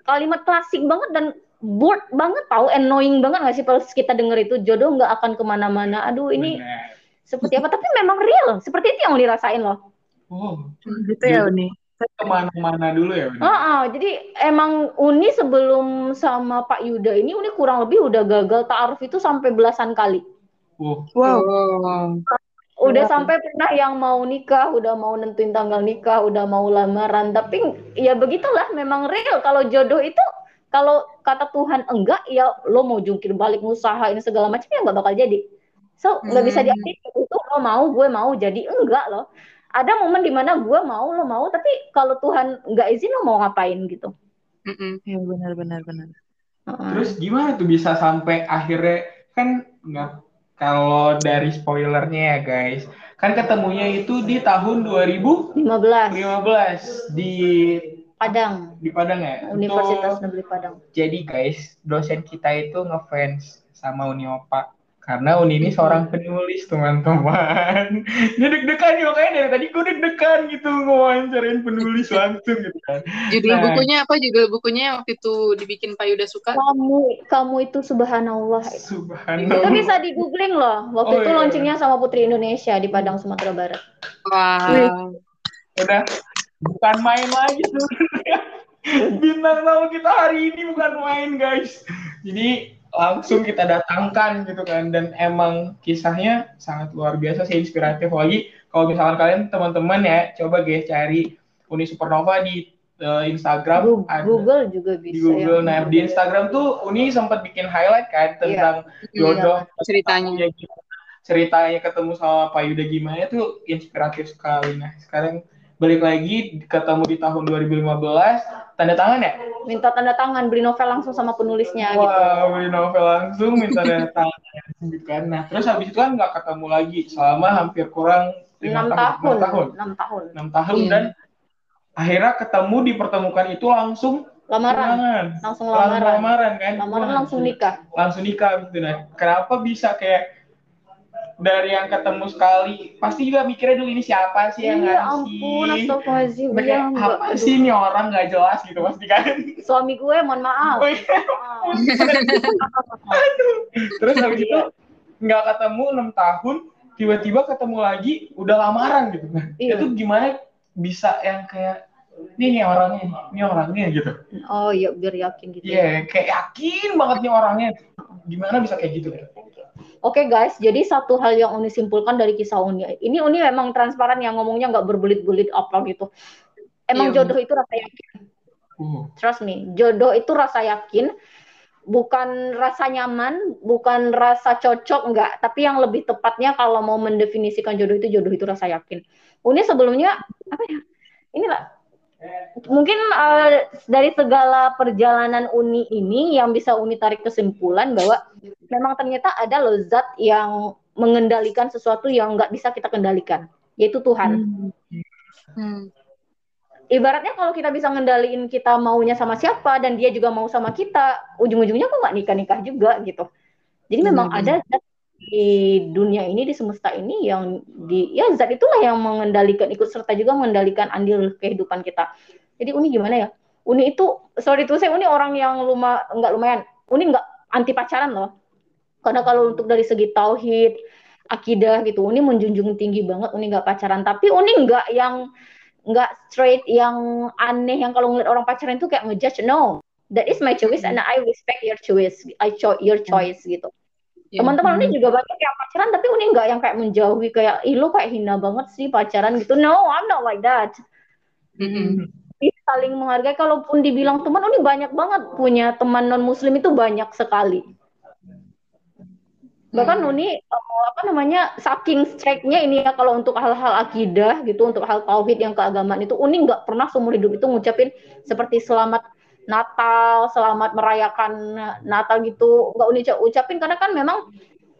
kalimat klasik banget dan bored banget tahu annoying banget nggak sih kalau kita denger itu jodoh nggak akan ke mana-mana. Aduh ini Benar. seperti apa? Tapi memang real. Seperti itu yang dirasain loh. Oh, Gitu ya Uni. Ke mana-mana dulu ya? Ah, ah, jadi emang Uni sebelum sama Pak Yuda ini Uni kurang lebih udah gagal ta'aruf itu sampai belasan kali. Uh, Wow. Oh. Udah Wow. sampai pernah yang mau nikah, udah mau nentuin tanggal nikah, udah mau lamaran, tapi ya begitulah memang real kalau jodoh itu kalau kata Tuhan enggak ya lo mau jungkir balik ngusahain segala macam ya nggak bakal jadi. So nggak bisa Hmm. diartikan itu lo mau gue mau jadi enggak loh. Ada momen di mana gue mau lo mau tapi kalau Tuhan nggak izin lo mau ngapain gitu. Mm-mm. Ya benar benar benar. Heeh. terus gimana tuh bisa sampai akhirnya kan nggak kalau dari spoilernya ya guys, kan ketemunya itu di tahun 2015 15 di Padang, di Padang ya. Universitas Negeri Padang. jadi guys, dosen kita itu ngefans sama Uni Opa. Karena Uni ini seorang penulis, teman-teman. Dia deg-degan nih, makanya dari tadi gue deg-degan gitu ngewawancarain penulis langsung gitu kan. Judul Nah. bukunya apa? Judul bukunya waktu itu dibikin Pak Yuda suka. Kamu kamu itu subhanallah. Itu Subhanallah. bisa di googling loh. Waktu Oh, itu iya. launchingnya sama Putri Indonesia di Padang Sumatera Barat. Wow. Udah bukan main lagi sebenarnya. Bintang tamu kita hari ini bukan main guys. Jadi langsung kita datangkan gitu kan dan emang kisahnya sangat luar biasa sih inspiratif lagi kalau misalkan kalian teman-teman ya coba guys cari Uni Supernova di eh, Instagram Google, ada Google juga di bisa. Google ya. nah di Instagram tuh Uni sempat bikin highlight kan tentang jodoh ceritanya. ketemunya gimana, ceritanya ketemu sama Pak Yuda gimana tuh inspiratif sekali nah sekarang balik lagi ketemu di tahun 2015 tanda tangan ya Minta tanda tangan, beli novel langsung sama penulisnya gitu. wah beli novel langsung minta tanda tangan gitu kan nah terus habis itu kan nggak ketemu lagi selama hampir kurang 6 tahun, enam tahun 6 tahun. enam tahun Iya. dan akhirnya ketemu dipertemukan itu langsung Lamaran, tunangan. langsung langsung lamaran. lamaran kan Lamaran Wah, langsung nikah. langsung nikah gitu nah kenapa bisa kayak dari yang ketemu sekali pasti juga mikirnya dulu ini siapa sih yang Iya ngasih ampun, astagfirullahabadzim. Udah Iya, kayak, enggak. apa sih ini orang nggak jelas gitu pasti kan Suami gue, mohon maaf. Oh, iya. terus habis itu nggak ketemu enam tahun tiba-tiba ketemu lagi udah lamaran gitu nah Iya. itu gimana bisa yang kayak ini nih orangnya ini orangnya gitu Oh iya biar yakin gitu. Iya, kayak yakin banget nih orangnya. Gimana bisa kayak gitu? gitu? Oke guys, jadi satu hal yang Uni simpulkan dari kisah Uni. Ini Uni memang transparan yang ngomongnya nggak berbelit-belit apa gitu. Emang Iya, jodoh itu rasa yakin. Uh, Trust me, jodoh itu rasa yakin, bukan rasa nyaman, bukan rasa cocok, enggak. Tapi yang lebih tepatnya kalau mau mendefinisikan jodoh itu, jodoh itu rasa yakin. Uni sebelumnya, apa ya, inilah, mungkin eh, dari segala perjalanan Uni ini yang bisa Uni tarik kesimpulan bahwa memang ternyata ada loh zat yang mengendalikan sesuatu yang nggak bisa kita kendalikan, yaitu Tuhan Hmm. ibaratnya kalau kita bisa ngendaliin kita maunya sama siapa dan dia juga mau sama kita, ujung-ujungnya kok nggak nikah-nikah juga gitu. Jadi memang Benar-benar. ada zat di dunia ini di semesta ini yang di ya zat itulah yang mengendalikan ikut serta juga mengendalikan andil kehidupan kita. Jadi Uni gimana ya? Uni itu sorry tuh saya Uni orang yang luma nggak lumayan. Uni nggak anti pacaran loh. Karena kalau untuk dari segi tauhid, akidah gitu, Uni menjunjung tinggi banget Uni nggak pacaran. Tapi Uni nggak yang nggak straight yang aneh yang kalau ngeliat orang pacaran itu kayak ngejudge no that is my choice and I respect your choice I cho your choice gitu Iya. teman-teman Uni juga banyak yang pacaran tapi Uni nggak yang kayak menjauhi kayak ih lo kayak hina banget sih pacaran gitu no I'm not like that Mm-mm. Ih, saling menghargai kalaupun dibilang teman Uni banyak banget punya teman non muslim itu banyak sekali bahkan Hmm. Uni eh, apa namanya saking strike-nya ini ya kalau untuk hal-hal akidah gitu untuk hal tauhid yang keagamaan itu Uni nggak pernah seumur hidup itu ngucapin seperti selamat Natal selamat merayakan Natal gitu nggak Uni uca- ucapin karena kan memang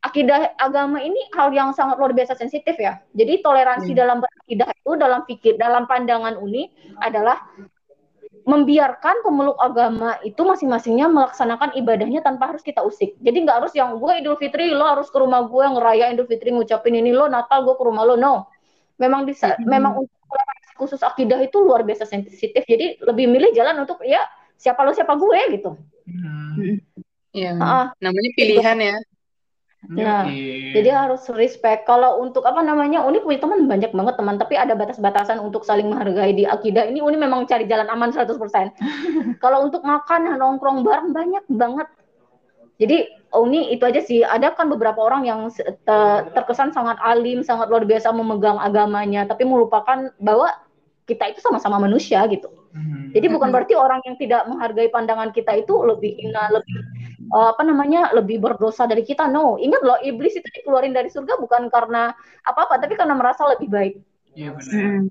akidah agama ini hal yang sangat luar biasa sensitif ya jadi toleransi Hmm. dalam berakidah itu dalam pikir dalam pandangan Uni adalah membiarkan pemeluk agama itu masing-masingnya melaksanakan ibadahnya tanpa harus kita usik. Jadi nggak harus yang gue Idul Fitri lo harus ke rumah gue ngeraya Idul Fitri ngucapin ini lo Natal gue ke rumah lo no. Memang bisa Mhm. memang untuk khusus akidah itu luar biasa sensitif. Jadi lebih milih jalan untuk ya siapa lo siapa gue gitu. Hmm. Iya. Ah, Namanya pilihan ya. Nah, Oke. Jadi harus respect. Kalau untuk apa namanya, Uni punya teman banyak banget teman, tapi ada batas-batasan untuk saling menghargai di akidah. Ini Uni memang cari jalan aman 100%. Kalau untuk makan, nongkrong bareng banyak banget. Jadi Uni itu aja sih. Ada kan beberapa orang yang terkesan sangat alim, sangat luar biasa memegang agamanya, tapi melupakan bahwa kita itu sama-sama manusia gitu. Hmm. Jadi bukan berarti orang yang tidak menghargai pandangan kita itu lebih hina, lebih eh, apa namanya, lebih berdosa dari kita. No, ingat loh, iblis itu dikeluarin dari surga bukan karena apa-apa, tapi karena merasa lebih baik. Iya benar. Mm-mm.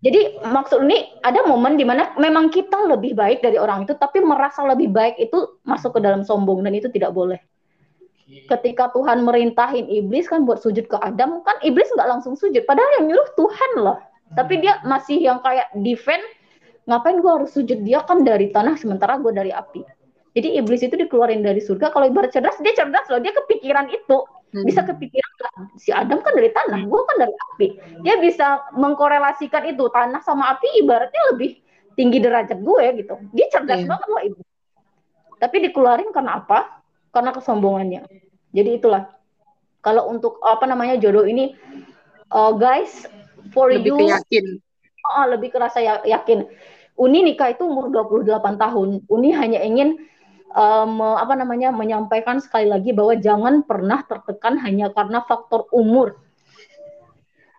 Jadi maksud ini ada momen di mana memang kita lebih baik dari orang itu, tapi merasa lebih baik itu masuk ke dalam sombong dan itu tidak boleh. Ketika Tuhan merintahin iblis kan buat sujud ke Adam, kan iblis nggak langsung sujud, padahal yang nyuruh Tuhan loh. Tapi dia masih yang kayak defend, ngapain gue harus sujud dia kan dari tanah sementara gue dari api. Jadi iblis itu dikeluarin dari surga. Kalau ibarat cerdas, dia cerdas loh. Dia kepikiran itu, Hmm. bisa kepikiran. Si Adam kan dari tanah, gue kan dari api. Dia bisa mengkorelasikan itu tanah sama api. Ibaratnya lebih tinggi derajat gue gitu. Dia cerdas Iya. banget loh iblis. Tapi dikeluarin karena apa? Karena kesombongannya. Jadi itulah. Kalau untuk apa namanya jodoh ini, uh, guys, for Lebih you yakin. Oh, lebih kerasa ya- yakin. Uni nikah itu umur 28 tahun. Uni hanya ingin um, apa namanya menyampaikan sekali lagi bahwa jangan pernah tertekan hanya karena faktor umur.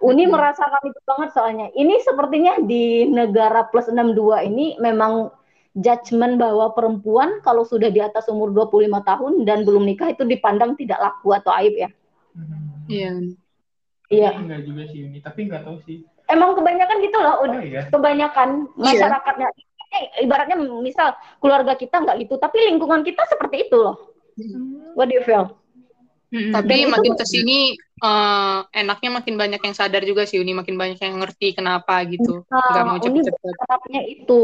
Uni Mhm. merasakan itu banget soalnya. Ini sepertinya di negara plus 62 ini memang judgement bahwa perempuan kalau sudah di atas umur 25 tahun dan belum nikah itu dipandang tidak laku atau aib ya. Hmm. Iya. Iya. Enggak juga sih ini, tapi enggak tahu sih. Emang kebanyakan gitu loh. Oh iya. kebanyakan Iya. masyarakatnya eh, ibaratnya misal keluarga kita nggak gitu tapi lingkungan kita seperti itu loh what do you feel Mm-mm. Tapi Dan itu- makin ke sini eh, enaknya makin banyak yang sadar juga sih Uni, makin banyak yang ngerti kenapa gitu. Nggak mau Uni cepet-cepet. itu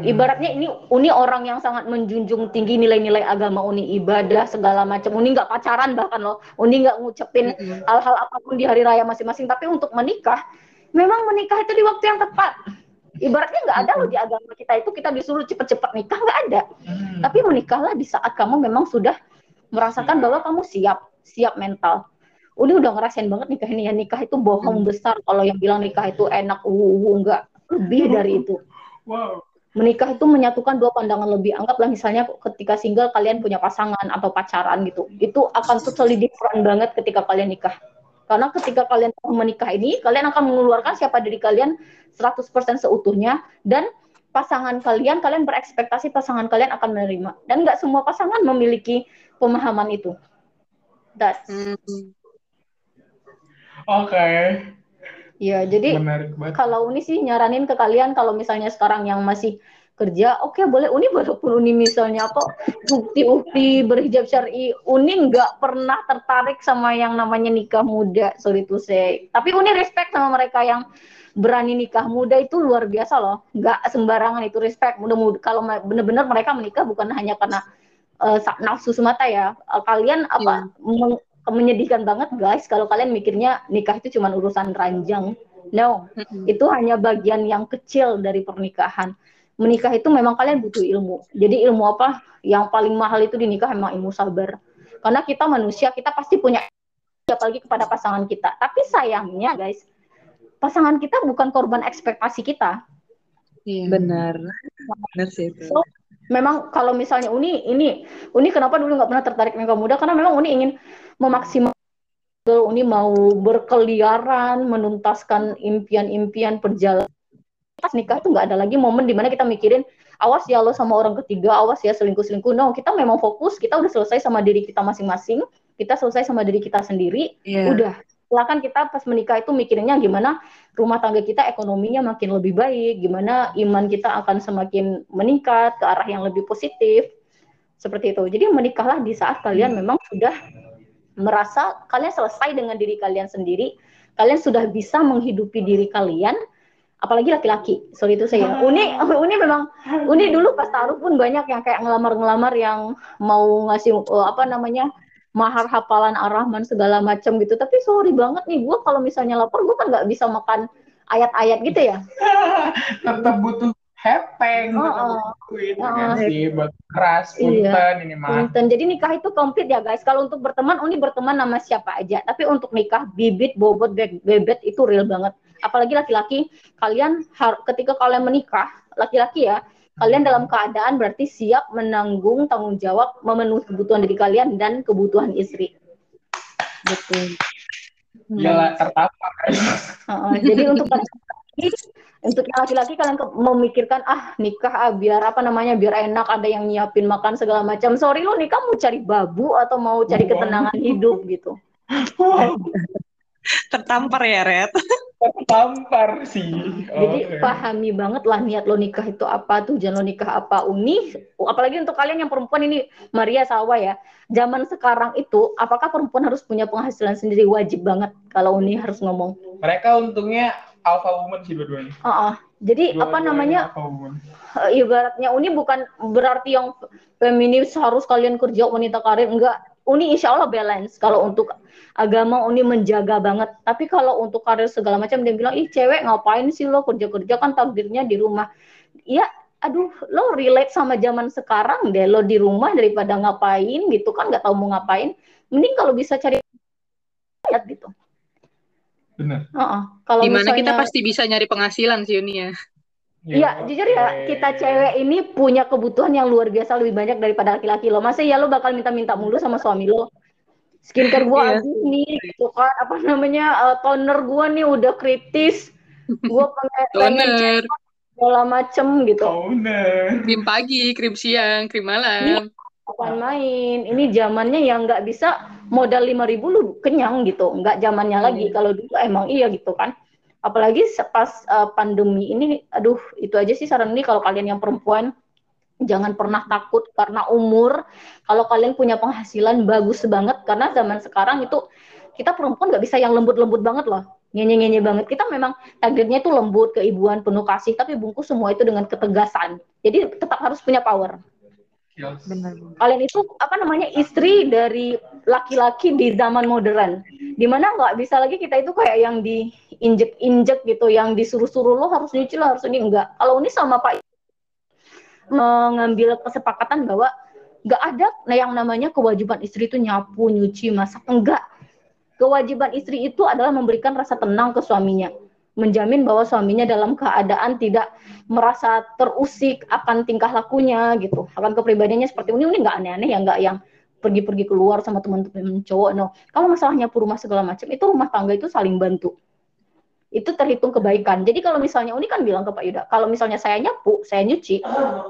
Hmm. ibaratnya ini Uni orang yang sangat menjunjung tinggi nilai-nilai agama Uni ibadah segala macam Uni nggak pacaran bahkan loh Uni nggak ngucapin Mm-mm. hal-hal apa pun di hari raya masing-masing tapi untuk menikah memang menikah itu di waktu yang tepat. Ibaratnya nggak ada loh di agama kita itu kita disuruh cepet-cepet nikah nggak ada. Hmm. Tapi menikahlah di saat kamu memang sudah merasakan bahwa kamu siap, siap mental. Uni udah ngerasain banget nikah ini ya. Nikah itu bohong Hmm. besar. Kalau yang bilang nikah itu enak uh, enggak lebih dari itu. Wow. menikah itu menyatukan dua pandangan lebih. Anggaplah misalnya ketika single kalian punya pasangan atau pacaran gitu. Itu akan totally different banget ketika kalian nikah karena ketika kalian menikah ini kalian akan mengeluarkan siapa diri kalian 100% seutuhnya. Dan pasangan kalian kalian berekspektasi pasangan kalian akan menerima. Dan nggak semua pasangan memiliki pemahaman itu. That's Hmm. Oke. ya jadi kalau Uni sih nyaranin ke kalian kalau misalnya sekarang yang masih kerja, oke boleh Uni walaupun Uni misalnya kok ukti-ukti berhijab syar'i, Uni nggak pernah tertarik sama yang namanya nikah muda, sorry to say. Tapi Uni respect sama mereka yang berani nikah muda itu luar biasa loh, nggak sembarangan itu respect. Mudah-mudahan kalau benar-benar mereka menikah bukan hanya karena sa- nafsu semata ya. Eh, Kalian apa meng- menyedihkan banget guys kalau kalian mikirnya nikah itu cuma urusan ranjang. No, Mm-mm. itu hanya bagian yang kecil dari pernikahan. Menikah itu memang kalian butuh ilmu. Jadi ilmu apa? Yang paling mahal itu di nikah memang ilmu sabar. Karena kita manusia, kita pasti punya apalagi kepada pasangan kita. Tapi sayangnya guys, pasangan kita bukan korban ekspektasi kita. Iya. Benar. Benar sih itu. So, memang kalau misalnya Uni ini Uni kenapa dulu nggak pernah tertarik nikah muda karena memang Uni ingin memaksimal Uni mau berkeliaran menuntaskan impian-impian perjalanan pas nikah tuh nggak ada lagi momen di mana kita mikirin awas ya lo sama orang ketiga awas ya selingkuh-selingkuh no kita memang fokus kita udah selesai sama diri kita masing-masing kita selesai sama diri kita sendiri Iya. udah silakan kita pas menikah itu mikirinnya gimana rumah tangga kita ekonominya makin lebih baik, gimana iman kita akan semakin meningkat ke arah yang lebih positif. Seperti itu. Jadi menikahlah di saat kalian memang sudah merasa kalian selesai dengan diri kalian sendiri, kalian sudah bisa menghidupi diri kalian, apalagi laki-laki. Sorry itu saya. Uni Uni memang Uni dulu pas taruh pun banyak yang kayak ngelamar-ngelamar yang mau ngasih eh, apa namanya mahar hafalan ar-Rahman segala macam gitu. Tapi sorry banget nih, gue kalau misalnya lapar, gue kan nggak bisa makan ayat-ayat gitu ya. Tetap butuh hepeng, Oh, oh. Oh. kan sih buat keras, Iya. punten ini mah. Punten. Jadi nikah itu komplit ya guys. Kalau untuk berteman, Uni berteman sama siapa aja. Tapi untuk nikah, bibit, bobot, be- bebet itu real banget. Apalagi laki-laki, kalian ketika kalian menikah, laki-laki ya, kalian dalam keadaan berarti siap menanggung tanggung jawab memenuhi kebutuhan diri kalian dan kebutuhan istri. Betul. Gila tertampar. Heeh, jadi untuk untuk yang laki-laki kalian ke- memikirkan ah nikah ah, biar apa namanya biar enak ada yang nyiapin makan segala macam. Sorry lo nikah mau cari babu atau mau cari ketenangan hidup gitu. Tertampar ya, Red. tertampar sih. Jadi pahami banget lah niat lo nikah itu apa, tujuan lo nikah apa, uni. Apalagi untuk kalian yang perempuan ini, Maria Sawa ya. Zaman sekarang itu, apakah perempuan harus punya penghasilan sendiri? Wajib banget kalau uni harus ngomong. Mereka untungnya alpha woman sih dua-duanya. Heeh. Jadi apa Dua-duanya namanya? Eh, ibaratnya Uni bukan berarti yang feminis harus kalian kerja wanita karir enggak. Uni insya Allah balance. Kalau untuk agama Uni menjaga banget. Tapi kalau untuk karir segala macam dia bilang ih cewek ngapain sih lo kerja kerja kan takdirnya di rumah. Ya aduh lo relate sama zaman sekarang deh. Lo di rumah daripada ngapain gitu kan nggak tahu mau ngapain. Mending kalau bisa cari lihat gitu Bener. Heeh. kalau Di mana kita misalnya- pasti bisa nyari penghasilan sih Uni ya. Iya, jujur ya, kita cewek ini punya kebutuhan yang luar biasa lebih banyak daripada laki-laki lo. Masa ya lo bakal minta-minta mulu sama suami lo? Skincare gua Iya. aduh nih, gitu kan, apa namanya, eh, toner gua nih udah kritis. Gua pengen Toner, segala macem gitu. Owner. krim pagi, krim siang, krim malam. Kapan main? Ini zamannya yang nggak bisa modal 5000 lu kenyang gitu. Nggak zamannya lagi. Kalau dulu emang iya gitu kan. Apalagi pas eh, pandemi ini, aduh itu aja sih saran ini kalau kalian yang perempuan jangan pernah takut karena umur. Kalau kalian punya penghasilan bagus banget karena zaman sekarang itu kita perempuan nggak bisa yang lembut-lembut banget loh. Nyenye-nyenye banget. Kita memang takdirnya itu lembut, keibuan, penuh kasih, tapi bungkus semua itu dengan ketegasan. Jadi tetap harus punya power Yes. Benar. kalian itu apa namanya istri dari laki-laki di zaman modern. Di mana nggak bisa lagi kita itu kayak yang diinjek-injek gitu yang disuruh-suruh lo harus nyuci lo harus ini. Enggak kalau ini sama pak mengambil kesepakatan bahwa nggak ada yang namanya kewajiban istri itu nyapu nyuci masak. Enggak kewajiban istri itu adalah memberikan rasa tenang ke suaminya menjamin bahwa suaminya dalam keadaan tidak merasa terusik akan tingkah lakunya gitu. Akan kepribadiannya seperti ini ini nggak aneh-aneh ya nggak yang pergi-pergi keluar sama teman-teman cowok no. Kalau masalahnya rumah segala macam itu rumah tangga itu saling bantu. Itu terhitung kebaikan. Jadi kalau misalnya Uni kan bilang ke Pak Yuda kalau misalnya saya nyapu saya nyuci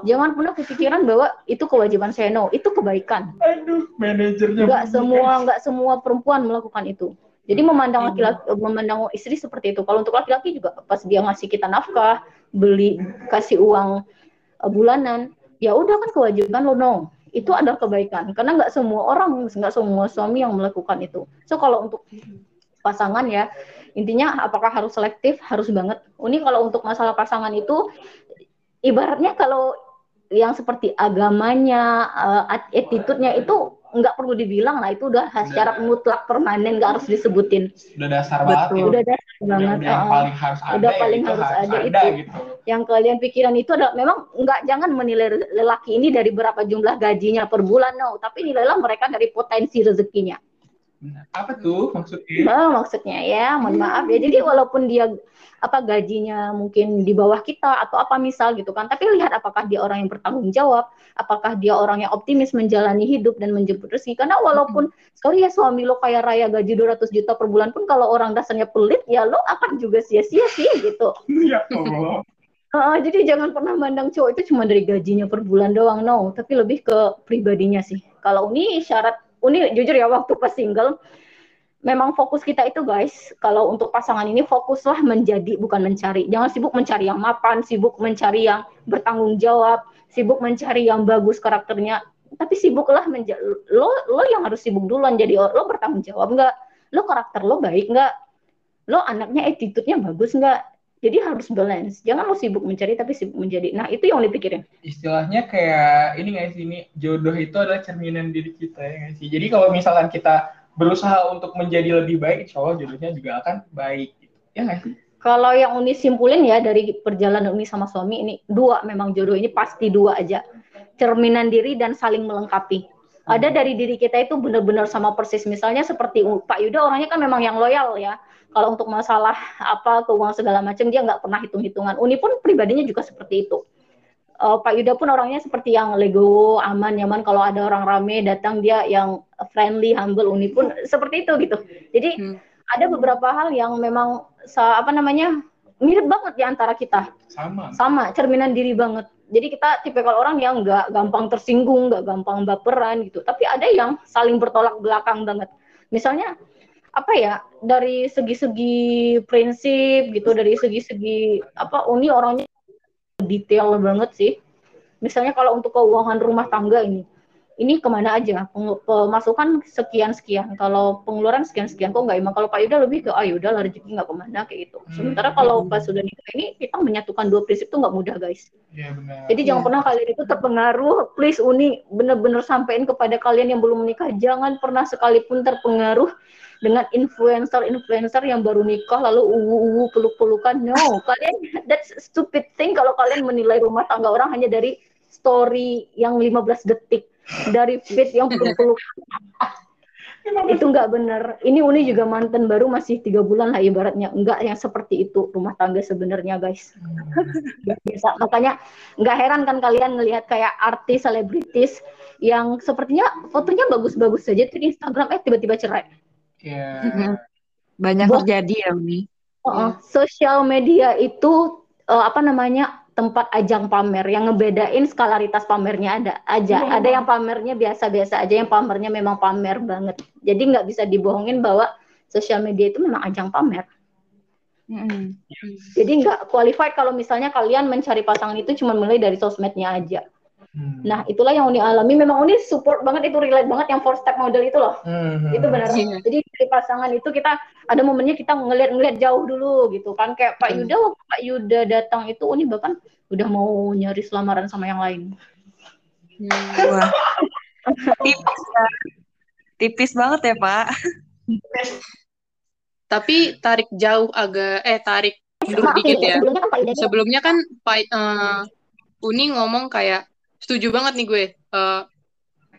jangan pernah kepikiran bahwa itu kewajiban saya no. Itu kebaikan. Aduh manajernya nggak semua nggak semua perempuan melakukan itu jadi memandang laki-laki memandang istri seperti itu. Kalau untuk laki-laki juga pas dia ngasih kita nafkah, beli kasih uang uh, bulanan, ya udah kan kewajiban lo no. Itu adalah kebaikan karena nggak semua orang, nggak semua suami yang melakukan itu. So kalau untuk pasangan ya intinya apakah harus selektif harus banget. Ini kalau untuk masalah pasangan itu ibaratnya kalau yang seperti agamanya, uh, attitude-nya itu nggak perlu dibilang lah itu udah secara mutlak permanen nggak harus disebutin. Udah dasar banget udah dasar banget yang, yang paling harus ada udah paling itu harus, harus ada, ada, itu. gitu. yang kalian pikiran itu adalah memang nggak jangan menilai lelaki ini dari berapa jumlah gajinya per bulan no. Tapi nilailah mereka dari potensi rezekinya. Apa tuh maksudnya? Oh, maksudnya ya, mohon maaf ya. Jadi walaupun dia apa gajinya mungkin di bawah kita atau apa misal gitu kan, tapi lihat apakah dia orang yang bertanggung jawab, apakah dia orang yang optimis menjalani hidup dan menjemput rezeki. Karena walaupun sorry ya suami lo kaya raya gaji 200 juta per bulan pun kalau orang dasarnya pelit ya lo akan juga sia-sia sih gitu. ya Allah. Uh, jadi jangan pernah mandang cowok itu cuma dari gajinya per bulan doang, no. Tapi lebih ke pribadinya sih. Kalau ini syarat Uni jujur ya waktu pas single memang fokus kita itu guys kalau untuk pasangan ini fokuslah menjadi bukan mencari jangan sibuk mencari yang mapan sibuk mencari yang bertanggung jawab sibuk mencari yang bagus karakternya tapi sibuklah lo lo yang harus sibuk duluan jadi lo bertanggung jawab nggak? Lo karakter lo baik nggak? Lo anaknya attitude-nya bagus nggak? Jadi harus balance jangan lo sibuk mencari tapi sibuk menjadi. Nah itu yang dipikirin. Istilahnya kayak ini sih ini jodoh itu adalah cerminan diri kita ya sih? Jadi kalau misalkan kita berusaha untuk menjadi lebih baik insya Allah jodohnya juga akan baik gitu. ya nggak sih? Kalau yang Uni simpulin ya dari perjalanan Uni sama suami ini dua memang jodoh ini pasti dua aja. Cerminan diri dan saling melengkapi. Ada dari diri kita itu benar-benar sama persis. Misalnya seperti Pak Yuda orangnya kan memang yang loyal ya. Kalau untuk masalah apa keuangan segala macam dia nggak pernah hitung-hitungan. Uni pun pribadinya juga seperti itu uh, Pak Yuda pun orangnya seperti yang lego aman nyaman kalau ada orang rame datang dia yang friendly humble Uni pun seperti itu gitu jadi hmm. ada beberapa hal yang memang apa namanya mirip banget di antara kita sama sama cerminan diri banget jadi kita tipe kalau orang yang nggak gampang tersinggung, nggak gampang baperan gitu. Tapi ada yang saling bertolak belakang banget. Misalnya apa ya dari segi-segi prinsip gitu, dari segi-segi apa Uni orangnya detail banget sih. Misalnya kalau untuk keuangan rumah tangga ini, ini ke mana aja pemasukan sekian sekian kalau pengeluaran sekian sekian kok nggak emang kalau Pak Yuda lebih ke ah Yuda lah rezeki nggak ke mana kayak gitu hmm. sementara kalau pas sudah nikah ini kita menyatukan dua prinsip tuh nggak mudah guys ya, benar. jadi ya. jangan pernah kalian itu terpengaruh please Uni bener-bener sampein kepada kalian yang belum menikah jangan pernah sekalipun terpengaruh dengan influencer-influencer yang baru nikah lalu uwu-uwu peluk-pelukan no kalian that's stupid thing kalau kalian menilai rumah tangga orang hanya dari story yang 15 detik dari fit yang peluk-peluk itu nggak benar. Ini Uni juga mantan baru masih tiga bulan lah ibaratnya. Enggak yang seperti itu rumah tangga sebenarnya guys. biasa. Makanya nggak heran kan kalian ngelihat kayak artis selebritis yang sepertinya fotonya bagus-bagus saja tuh di Instagram eh tiba-tiba cerai. Yeah. Banyak Bo terjadi ya Uni. Uh, uh, sosial media itu uh, apa namanya tempat ajang pamer yang ngebedain skalaritas pamernya ada aja hmm. ada yang pamernya biasa-biasa aja yang pamernya memang pamer banget jadi nggak bisa dibohongin bahwa sosial media itu memang ajang pamer hmm. jadi nggak qualified kalau misalnya kalian mencari pasangan itu cuma mulai dari sosmednya aja Hmm. Nah, itulah yang Uni alami. Memang Uni support banget itu relate banget yang four step model itu loh. Hmm. Itu benar. Hmm. Jadi dari pasangan itu kita ada momennya kita ngeliat-ngeliat jauh dulu gitu kan. Kayak Pak hmm. Yuda waktu Pak Yuda datang itu Uni bahkan udah mau nyari selamaran sama yang lain. Hmm. Wah. Tipis ya. Tipis banget ya, Pak. Tapi tarik jauh agak eh tarik dulu dikit ya. Sebelumnya kan Pak uh, Uni ngomong kayak setuju banget nih gue. Uh,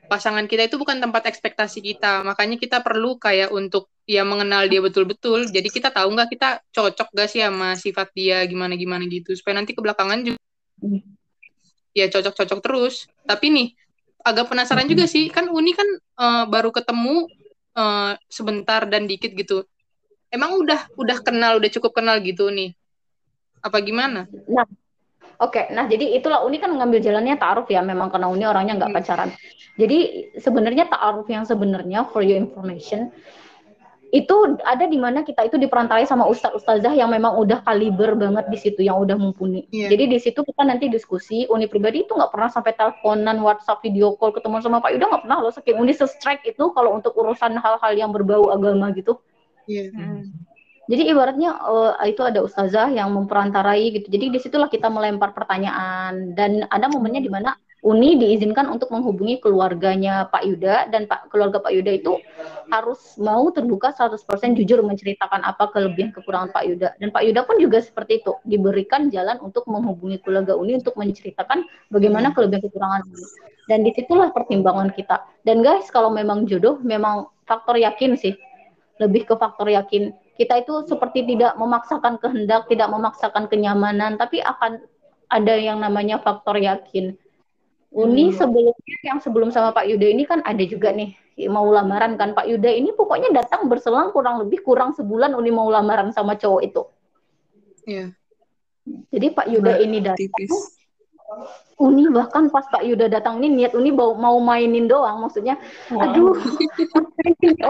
pasangan kita itu bukan tempat ekspektasi kita. Makanya kita perlu kayak untuk ya mengenal dia betul-betul. Jadi kita tahu nggak kita cocok gak sih sama sifat dia gimana-gimana gitu. Supaya nanti kebelakangan juga ya cocok-cocok terus. Tapi nih agak penasaran juga sih. Kan Uni kan uh, baru ketemu uh, sebentar dan dikit gitu. Emang udah udah kenal, udah cukup kenal gitu nih. Apa gimana? Nah, Oke, okay, nah jadi itulah Uni kan ngambil jalannya taaruf ya, memang karena Uni orangnya nggak hmm. pacaran. Jadi sebenarnya taaruf yang sebenarnya for your information itu ada di mana kita itu diperantarai sama ustadz ustazah yang memang udah kaliber banget di situ yang udah mumpuni. Yeah. Jadi di situ kita nanti diskusi uni pribadi itu nggak pernah sampai teleponan, WhatsApp, video call ketemu sama Pak Yuda nggak pernah loh saking uni se-strike itu kalau untuk urusan hal-hal yang berbau agama gitu. Yeah. Hmm. Jadi ibaratnya uh, itu ada ustazah yang memperantarai gitu. Jadi di situlah kita melempar pertanyaan. Dan ada momennya di mana Uni diizinkan untuk menghubungi keluarganya Pak Yuda. Dan Pak keluarga Pak Yuda itu harus mau terbuka 100% jujur menceritakan apa kelebihan kekurangan Pak Yuda. Dan Pak Yuda pun juga seperti itu. Diberikan jalan untuk menghubungi keluarga Uni untuk menceritakan bagaimana kelebihan kekurangan Uni. Dan di situlah pertimbangan kita. Dan guys kalau memang jodoh memang faktor yakin sih. Lebih ke faktor yakin kita itu seperti tidak memaksakan kehendak tidak memaksakan kenyamanan tapi akan ada yang namanya faktor yakin Uni hmm. sebelumnya yang sebelum sama Pak Yuda ini kan ada juga nih mau lamaran kan Pak Yuda ini pokoknya datang berselang kurang lebih kurang sebulan Uni mau lamaran sama cowok itu. Iya. Jadi Pak Yuda nah, ini datang. Tipis. Uni bahkan pas Pak Yuda datang ini niat Uni mau, mau mainin doang maksudnya wow. aduh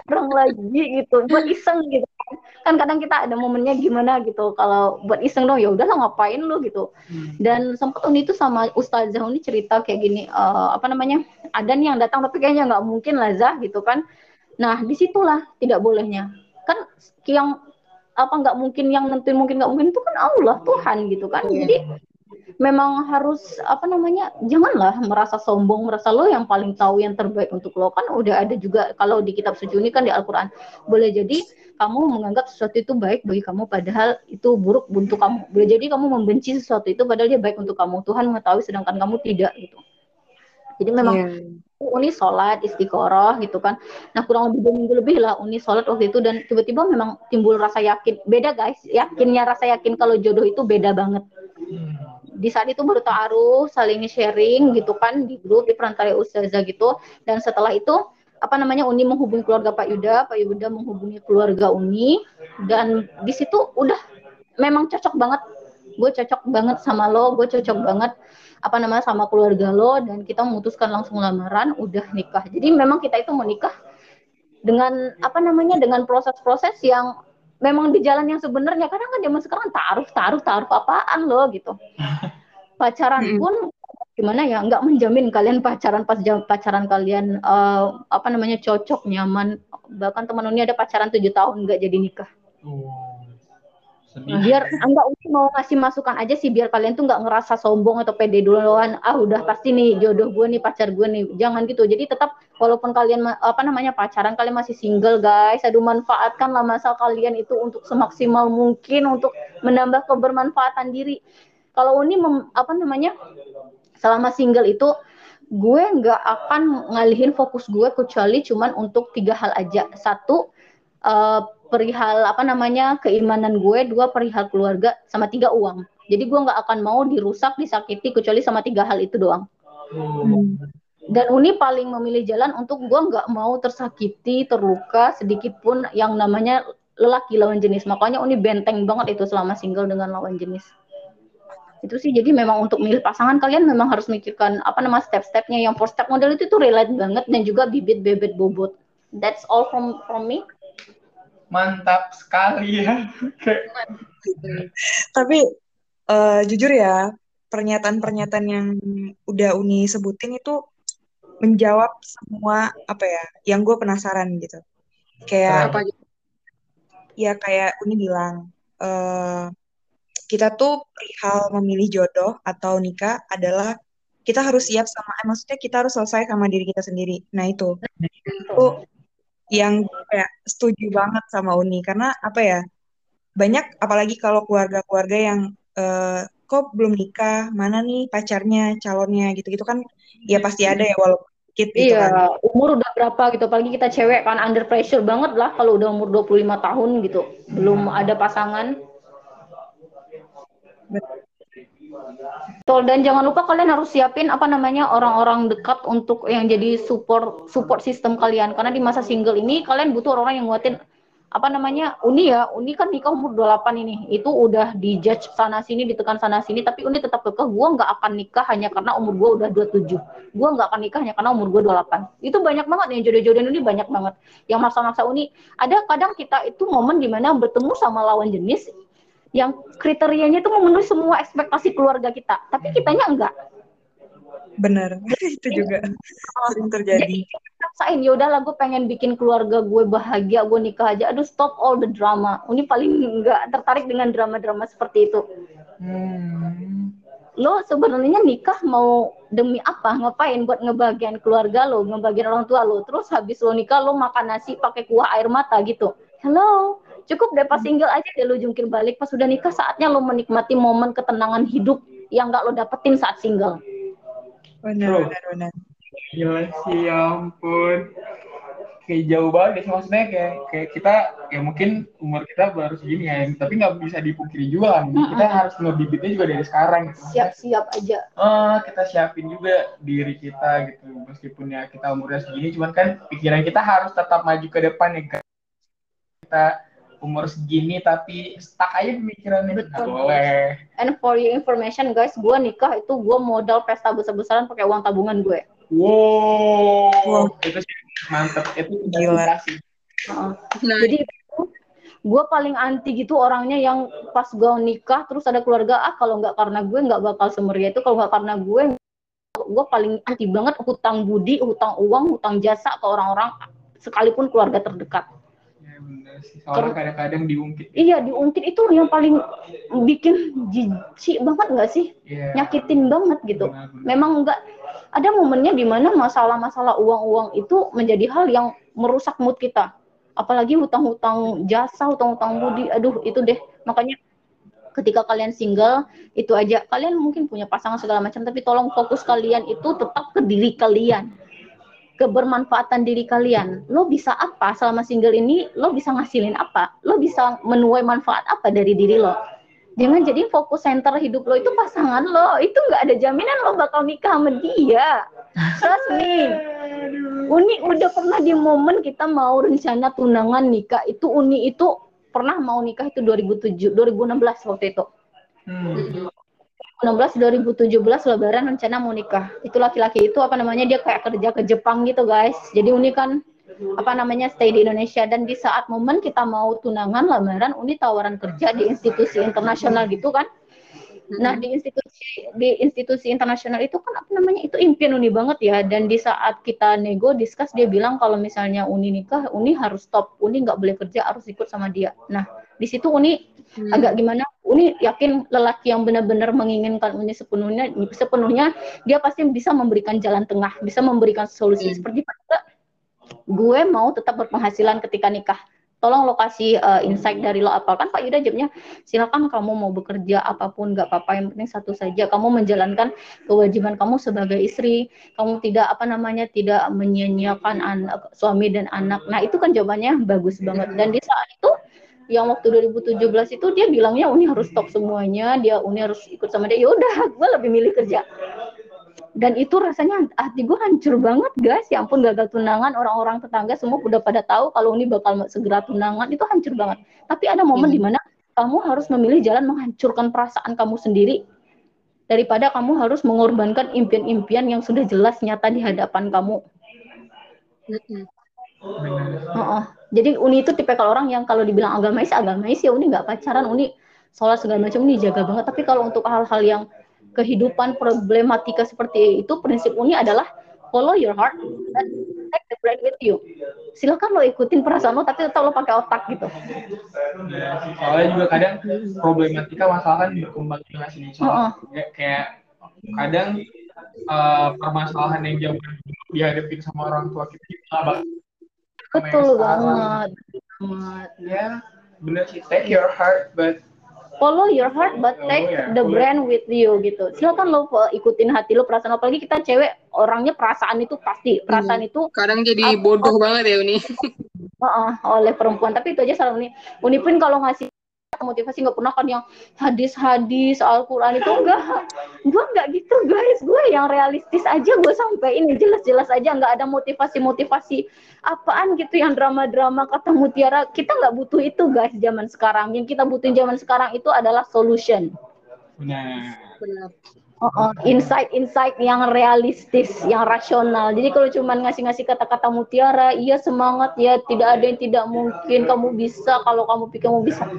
orang lagi gitu buat iseng gitu kan kadang kita ada momennya gimana gitu kalau buat iseng dong ya udahlah ngapain lu gitu hmm. dan sempat Uni itu sama Ustazah Uni cerita kayak gini uh, apa namanya ada nih yang datang tapi kayaknya nggak mungkin lah Zah gitu kan nah di situlah tidak bolehnya kan yang apa nggak mungkin yang nentuin mungkin nggak mungkin itu kan Allah Tuhan gitu kan iya. jadi memang harus apa namanya janganlah merasa sombong merasa lo yang paling tahu yang terbaik untuk lo kan udah ada juga kalau di kitab suci ini kan di Al-Qur'an boleh jadi kamu menganggap sesuatu itu baik bagi kamu padahal itu buruk untuk kamu boleh jadi kamu membenci sesuatu itu padahal dia baik untuk kamu Tuhan mengetahui sedangkan kamu tidak gitu jadi memang yeah. Uni sholat istiqoroh gitu kan. Nah kurang lebih dua minggu lebih lah Uni sholat waktu itu dan tiba-tiba memang timbul rasa yakin. Beda guys, yakinnya rasa yakin kalau jodoh itu beda banget. Di saat itu baru taruh saling sharing gitu kan di grup di perantara ustazah gitu. Dan setelah itu apa namanya Uni menghubungi keluarga Pak Yuda, Pak Yuda menghubungi keluarga Uni. Dan di situ udah memang cocok banget, gue cocok banget sama lo, gue cocok banget apa namanya sama keluarga lo. Dan kita memutuskan langsung lamaran, udah nikah. Jadi memang kita itu menikah dengan apa namanya dengan proses-proses yang memang di jalan yang sebenarnya kadang kan zaman sekarang taruh taruh taruh apaan loh gitu. Pacaran pun gimana ya nggak menjamin kalian pacaran pas jam pacaran kalian uh, apa namanya cocok nyaman. Bahkan teman ini ada pacaran tujuh tahun nggak jadi nikah. Oh. Biar enggak mau ngasih masukan aja sih biar kalian tuh nggak ngerasa sombong atau pede duluan. Ah udah pasti nih jodoh gue nih pacar gue nih. Jangan gitu. Jadi tetap walaupun kalian apa namanya pacaran kalian masih single guys. Aduh manfaatkanlah masa kalian itu untuk semaksimal mungkin untuk menambah kebermanfaatan diri. Kalau ini mem, apa namanya selama single itu gue nggak akan ngalihin fokus gue kecuali cuman untuk tiga hal aja. Satu uh, perihal apa namanya keimanan gue, dua perihal keluarga, sama tiga uang. Jadi gue nggak akan mau dirusak, disakiti kecuali sama tiga hal itu doang. Hmm. Dan Uni paling memilih jalan untuk gue nggak mau tersakiti, terluka sedikit pun yang namanya lelaki lawan jenis. Makanya Uni benteng banget itu selama single dengan lawan jenis. Itu sih jadi memang untuk milih pasangan kalian memang harus mikirkan apa nama step-stepnya. Yang four step model itu tuh relate banget dan juga bibit bebet bobot. That's all from from me mantap sekali ya. Tapi uh, jujur ya, pernyataan-pernyataan yang udah Uni sebutin itu menjawab semua apa ya, yang gue penasaran gitu. Kayak apa? Ya kayak Uni bilang, uh, kita tuh perihal memilih jodoh atau nikah adalah kita harus siap sama, eh, maksudnya kita harus selesai sama diri kita sendiri. Nah itu, itu yang kayak setuju banget sama Uni karena apa ya banyak apalagi kalau keluarga-keluarga yang uh, kok belum nikah mana nih pacarnya calonnya gitu-gitu kan ya pasti ada ya walaupun dikit gitu iya, kan. umur udah berapa gitu. Apalagi kita cewek kan under pressure banget lah kalau udah umur 25 tahun gitu. Belum ada pasangan. Betul. Dan jangan lupa kalian harus siapin apa namanya orang-orang dekat untuk yang jadi support support sistem kalian. Karena di masa single ini kalian butuh orang-orang yang nguatin apa namanya Uni ya. Uni kan nikah umur 28 ini. Itu udah dijudge sana sini ditekan sana sini. Tapi Uni tetap kekeh gue nggak akan nikah hanya karena umur gue udah 27 gue nggak akan nikah hanya karena umur gue 28 itu banyak banget yang jodoh-jodoh ini banyak banget. Yang maksa-maksa Uni ada kadang kita itu momen di mana bertemu sama lawan jenis yang kriterianya itu memenuhi semua ekspektasi keluarga kita. Tapi kitanya enggak. Bener, itu juga sering terjadi. jadi paksain ya udahlah gue pengen bikin keluarga gue bahagia gue nikah aja. Aduh stop all the drama. Ini paling nggak tertarik dengan drama-drama seperti itu. Hmm. lo sebenarnya nikah mau demi apa? Ngapain buat ngebagian keluarga lo ngebagian orang tua lo? Terus habis lo nikah lo makan nasi pakai kuah air mata gitu. Hello cukup deh pas single aja deh lo jungkir balik pas udah nikah saatnya lo menikmati momen ketenangan hidup yang nggak lo dapetin saat single Bener, Bro. bener, bener. Gila sih, ya ampun. Kayak jauh banget sih maksudnya kayak kayak kita ya mungkin umur kita baru segini ya, tapi nggak bisa dipungkiri juga kan. Kita harus ngebibitnya juga dari sekarang gitu. Siap-siap aja eh, kita siapin juga diri kita gitu. Meskipun ya kita umurnya segini, cuman kan pikiran kita harus tetap maju ke depan ya. guys. Kita umur segini tapi stuck aja pemikirannya nggak Betul. boleh. and for your information guys gue nikah itu gue modal pesta besar-besaran pakai uang tabungan gue Wow, Wow. itu sih mantep. Itu Gila. dedikasi. Heeh. Nah, jadi gue paling anti gitu orangnya yang pas gue nikah terus ada keluarga ah kalau nggak karena gue nggak bakal semeria itu kalau nggak karena gue gue paling anti banget hutang budi hutang uang hutang jasa ke orang-orang sekalipun keluarga terdekat sih. Soalnya kadang-kadang diungkit. iya diungkit itu yang paling bikin jijik banget nggak sih Iya. nyakitin banget gitu Benar-benar. memang enggak ada momennya di mana masalah-masalah uang-uang itu menjadi hal yang merusak mood kita apalagi hutang-hutang jasa hutang-hutang budi aduh itu deh makanya ketika kalian single itu aja kalian mungkin punya pasangan segala macam tapi tolong fokus kalian itu tetap ke diri kalian kebermanfaatan diri kalian. Lo bisa apa selama single ini? Lo bisa ngasilin apa? Lo bisa menuai manfaat apa dari diri lo? Jangan jadi fokus center hidup lo itu pasangan lo. Itu nggak ada jaminan lo bakal nikah sama dia. Trust me. Uni udah pernah di momen kita mau rencana tunangan nikah itu Uni itu pernah mau nikah itu 2007 2016 waktu itu. Hmm. 2016 2017 lebaran rencana mau nikah. Itu laki-laki itu apa namanya dia kayak kerja ke Jepang gitu guys. Jadi Uni kan? Apa namanya stay di Indonesia. Dan di saat momen kita mau tunangan lamaran Uni tawaran kerja di institusi internasional gitu kan? Nah di institusi di institusi internasional itu kan apa namanya itu impian Uni banget ya. Dan di saat kita nego discuss dia bilang kalau misalnya Uni nikah Uni harus stop. Uni nggak boleh kerja harus ikut sama dia. Nah di situ Uni Hmm. agak gimana Uni yakin lelaki yang benar-benar menginginkan Uni sepenuhnya sepenuhnya dia pasti bisa memberikan jalan tengah bisa memberikan solusi Hmm. seperti pada gue mau tetap berpenghasilan ketika nikah. Tolong lokasi eh, insight dari lo apa. Kan Pak Yuda jawabnya silakan kamu mau bekerja apa pun nggak apa-apa. Yang penting satu saja. Kamu menjalankan kewajiban kamu sebagai istri. Kamu tidak apa namanya tidak menyia-nyiakan suami dan anak. Nah itu kan jawabannya bagus banget. Dan di saat itu yang waktu 2017 itu dia bilangnya Uni harus stop semuanya, dia Uni harus ikut sama dia. Ya udah, gue lebih milih kerja. Dan itu rasanya hati gue hancur banget guys. Ya ampun gagal tunangan, orang-orang tetangga semua udah pada tahu kalau Uni bakal segera tunangan, itu hancur banget. Tapi ada momen Hmm. di mana kamu harus memilih jalan menghancurkan perasaan kamu sendiri daripada kamu harus mengorbankan impian-impian yang sudah jelas nyata di hadapan kamu. Bener. Heeh. Jadi Uni itu tipikal orang yang kalau dibilang agamais, agamais ya Uni nggak pacaran, Uni sholat segala macam Uni jaga banget. Tapi kalau untuk hal-hal yang kehidupan problematika seperti itu, prinsip Uni adalah follow your heart and take the brain with you. Silakan lo ikutin perasaan lo, tapi tetap lo pakai otak gitu. Soalnya juga kadang problematika masalah kan berkembang juga sih. Soalnya kayak- kayak kadang eh, permasalahan yang jauh dihadapin sama orang tua kita juga nggak bakal sama yang Betul banget. banget. Ya, bener sih. Take your heart, but Follow your heart but Oh, take ya, the boleh. brain with you gitu. Silakan lo uh, ikutin hati lo perasaan lo. apalagi kita cewek orangnya perasaan itu pasti perasaan Hmm. itu Kadang jadi bodoh banget ya Uni. Heeh, oleh perempuan tapi itu aja salah Uni Uni pun kalau ngasih motivasi nggak pernah kan yang hadis-hadis Al-Quran itu enggak. Gue nggak gitu guys. Gue yang realistis aja gue sampai ini jelas-jelas aja. Nggak ada motivasi-motivasi apaan gitu yang drama-drama kata mutiara. Kita nggak butuh itu guys zaman sekarang. Yang kita butuhin zaman sekarang itu adalah solution. Benar. Benar. Oh, oh, insight-insight yang realistis, yang rasional. Jadi kalau cuma ngasih-ngasih kata-kata mutiara, iya semangat ya, tidak ada yang tidak mungkin, kamu bisa, kalau kamu pikir kamu bisa.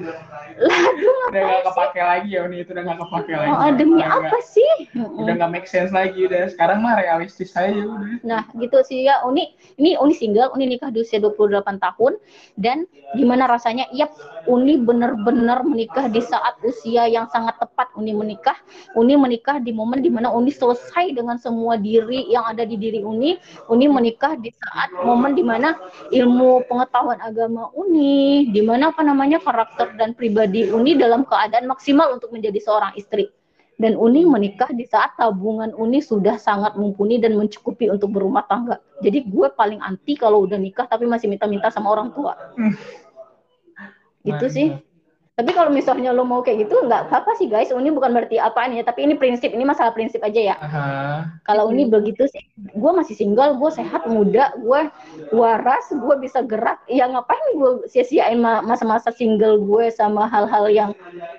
Lah, aduh, Udah nggak kepake lagi ya Uni itu udah nggak kepake lagi. oh, demi Udah apa nggak- sih? Udah nggak make sense lagi udah. Sekarang mah realistis aja udah. Nah, gitu sih ya. Uni ini Uni single, Uni nikah di usia 28 tahun dan gimana rasanya? Yap, Uni benar-benar menikah di saat usia yang sangat tepat Uni menikah. Uni menikah di momen di mana Uni selesai dengan semua diri yang ada di diri Uni. Uni menikah di saat momen di mana ilmu pengetahuan agama Uni, di mana apa namanya karakter dan pribadi Uni dalam keadaan maksimal untuk menjadi seorang istri. Dan Uni menikah di saat tabungan Uni sudah sangat mumpuni dan mencukupi untuk berumah tangga. Jadi gue paling anti kalau udah nikah tapi masih minta-minta sama orang tua. Gitu sih. Tapi kalau misalnya lo mau kayak gitu nggak apa-apa sih guys. Uni bukan berarti apaan ya. Tapi ini prinsip, ini masalah prinsip aja ya. Aha. Kalau Uni begitu sih, gue masih single, gue sehat, muda, gue waras, gue bisa gerak. Ya ngapain gue sia-siain ma- masa-masa single gue sama hal-hal yang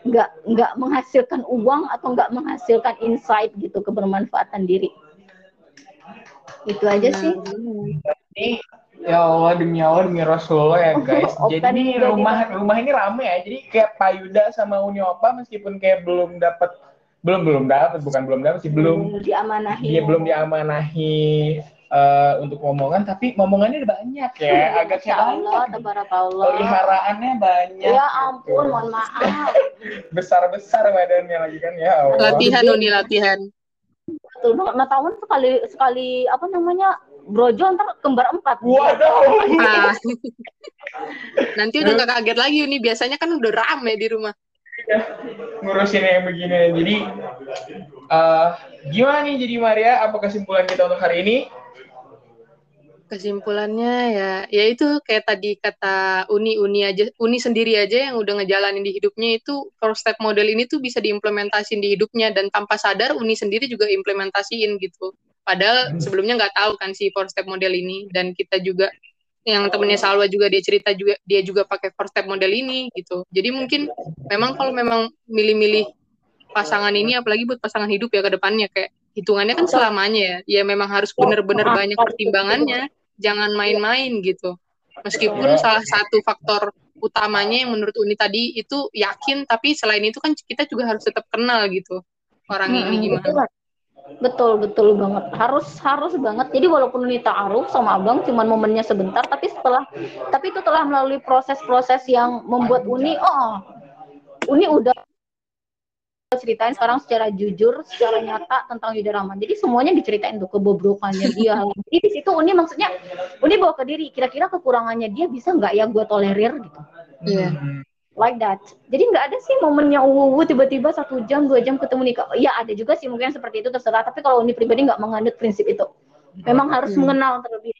nggak nggak menghasilkan uang atau nggak menghasilkan insight gitu kebermanfaatan diri. Itu aja sih. Ini ya Allah demi Allah demi Rasulullah ya guys. Open Jadi ini juga rumah rumah ini rame ya. Jadi kayak Payuda sama Uni Opa meskipun kayak belum dapat belum belum dapat bukan belum dapat sih belum diamanahi. dia belum diamanahi eh, untuk ngomongan tapi ngomongannya udah banyak ya agak Masya Allah, kayak tabarakallah. peliharaannya banyak Ya ampun, mohon maaf. besar besar badannya lagi kan ya Allah Latihan Uni latihan. Betul banget. Nah, tahun sekali sekali apa namanya brojol ntar kembar empat. waduh Ah. Nanti udah gak kaget lagi Uni. Biasanya kan udah rame di rumah. ngurusin yang begini jadi eh gimana nih jadi Maria apa kesimpulan kita untuk hari ini Kesimpulannya ya, ya itu kayak tadi kata Uni, Uni aja, Uni sendiri aja yang udah ngejalanin di hidupnya itu four step model ini tuh bisa diimplementasiin di hidupnya dan tanpa sadar Uni sendiri juga implementasiin gitu. Padahal sebelumnya nggak tahu kan si four step model ini dan kita juga yang temennya Salwa juga dia cerita juga dia juga pakai four step model ini gitu. Jadi mungkin memang kalau memang milih-milih pasangan ini apalagi buat pasangan hidup ya ke depannya kayak hitungannya kan selamanya ya. Ya memang harus bener-bener banyak pertimbangannya jangan main-main gitu. Meskipun salah satu faktor utamanya yang menurut Uni tadi itu yakin, tapi selain itu kan kita juga harus tetap kenal gitu orang ini Mm-mm, gimana. Betul, betul banget. Harus harus banget. Jadi walaupun Uni ta'aruf sama Abang cuman momennya sebentar, tapi setelah tapi itu telah melalui proses-proses yang membuat Uni oh Uni udah ceritain sekarang secara jujur, secara nyata tentang Yuda Rahman. Jadi semuanya diceritain tuh kebobrokannya dia. Jadi di situ Uni maksudnya Uni bawa ke diri, kira-kira kekurangannya dia bisa nggak ya gue tolerir gitu. Iya. Hmm. Like that. Jadi nggak ada sih momennya uwu tiba-tiba satu jam dua jam ketemu nikah. Ya ada juga sih mungkin seperti itu terserah. Tapi kalau Uni pribadi nggak menganut prinsip itu. Memang harus Hmm. mengenal terlebih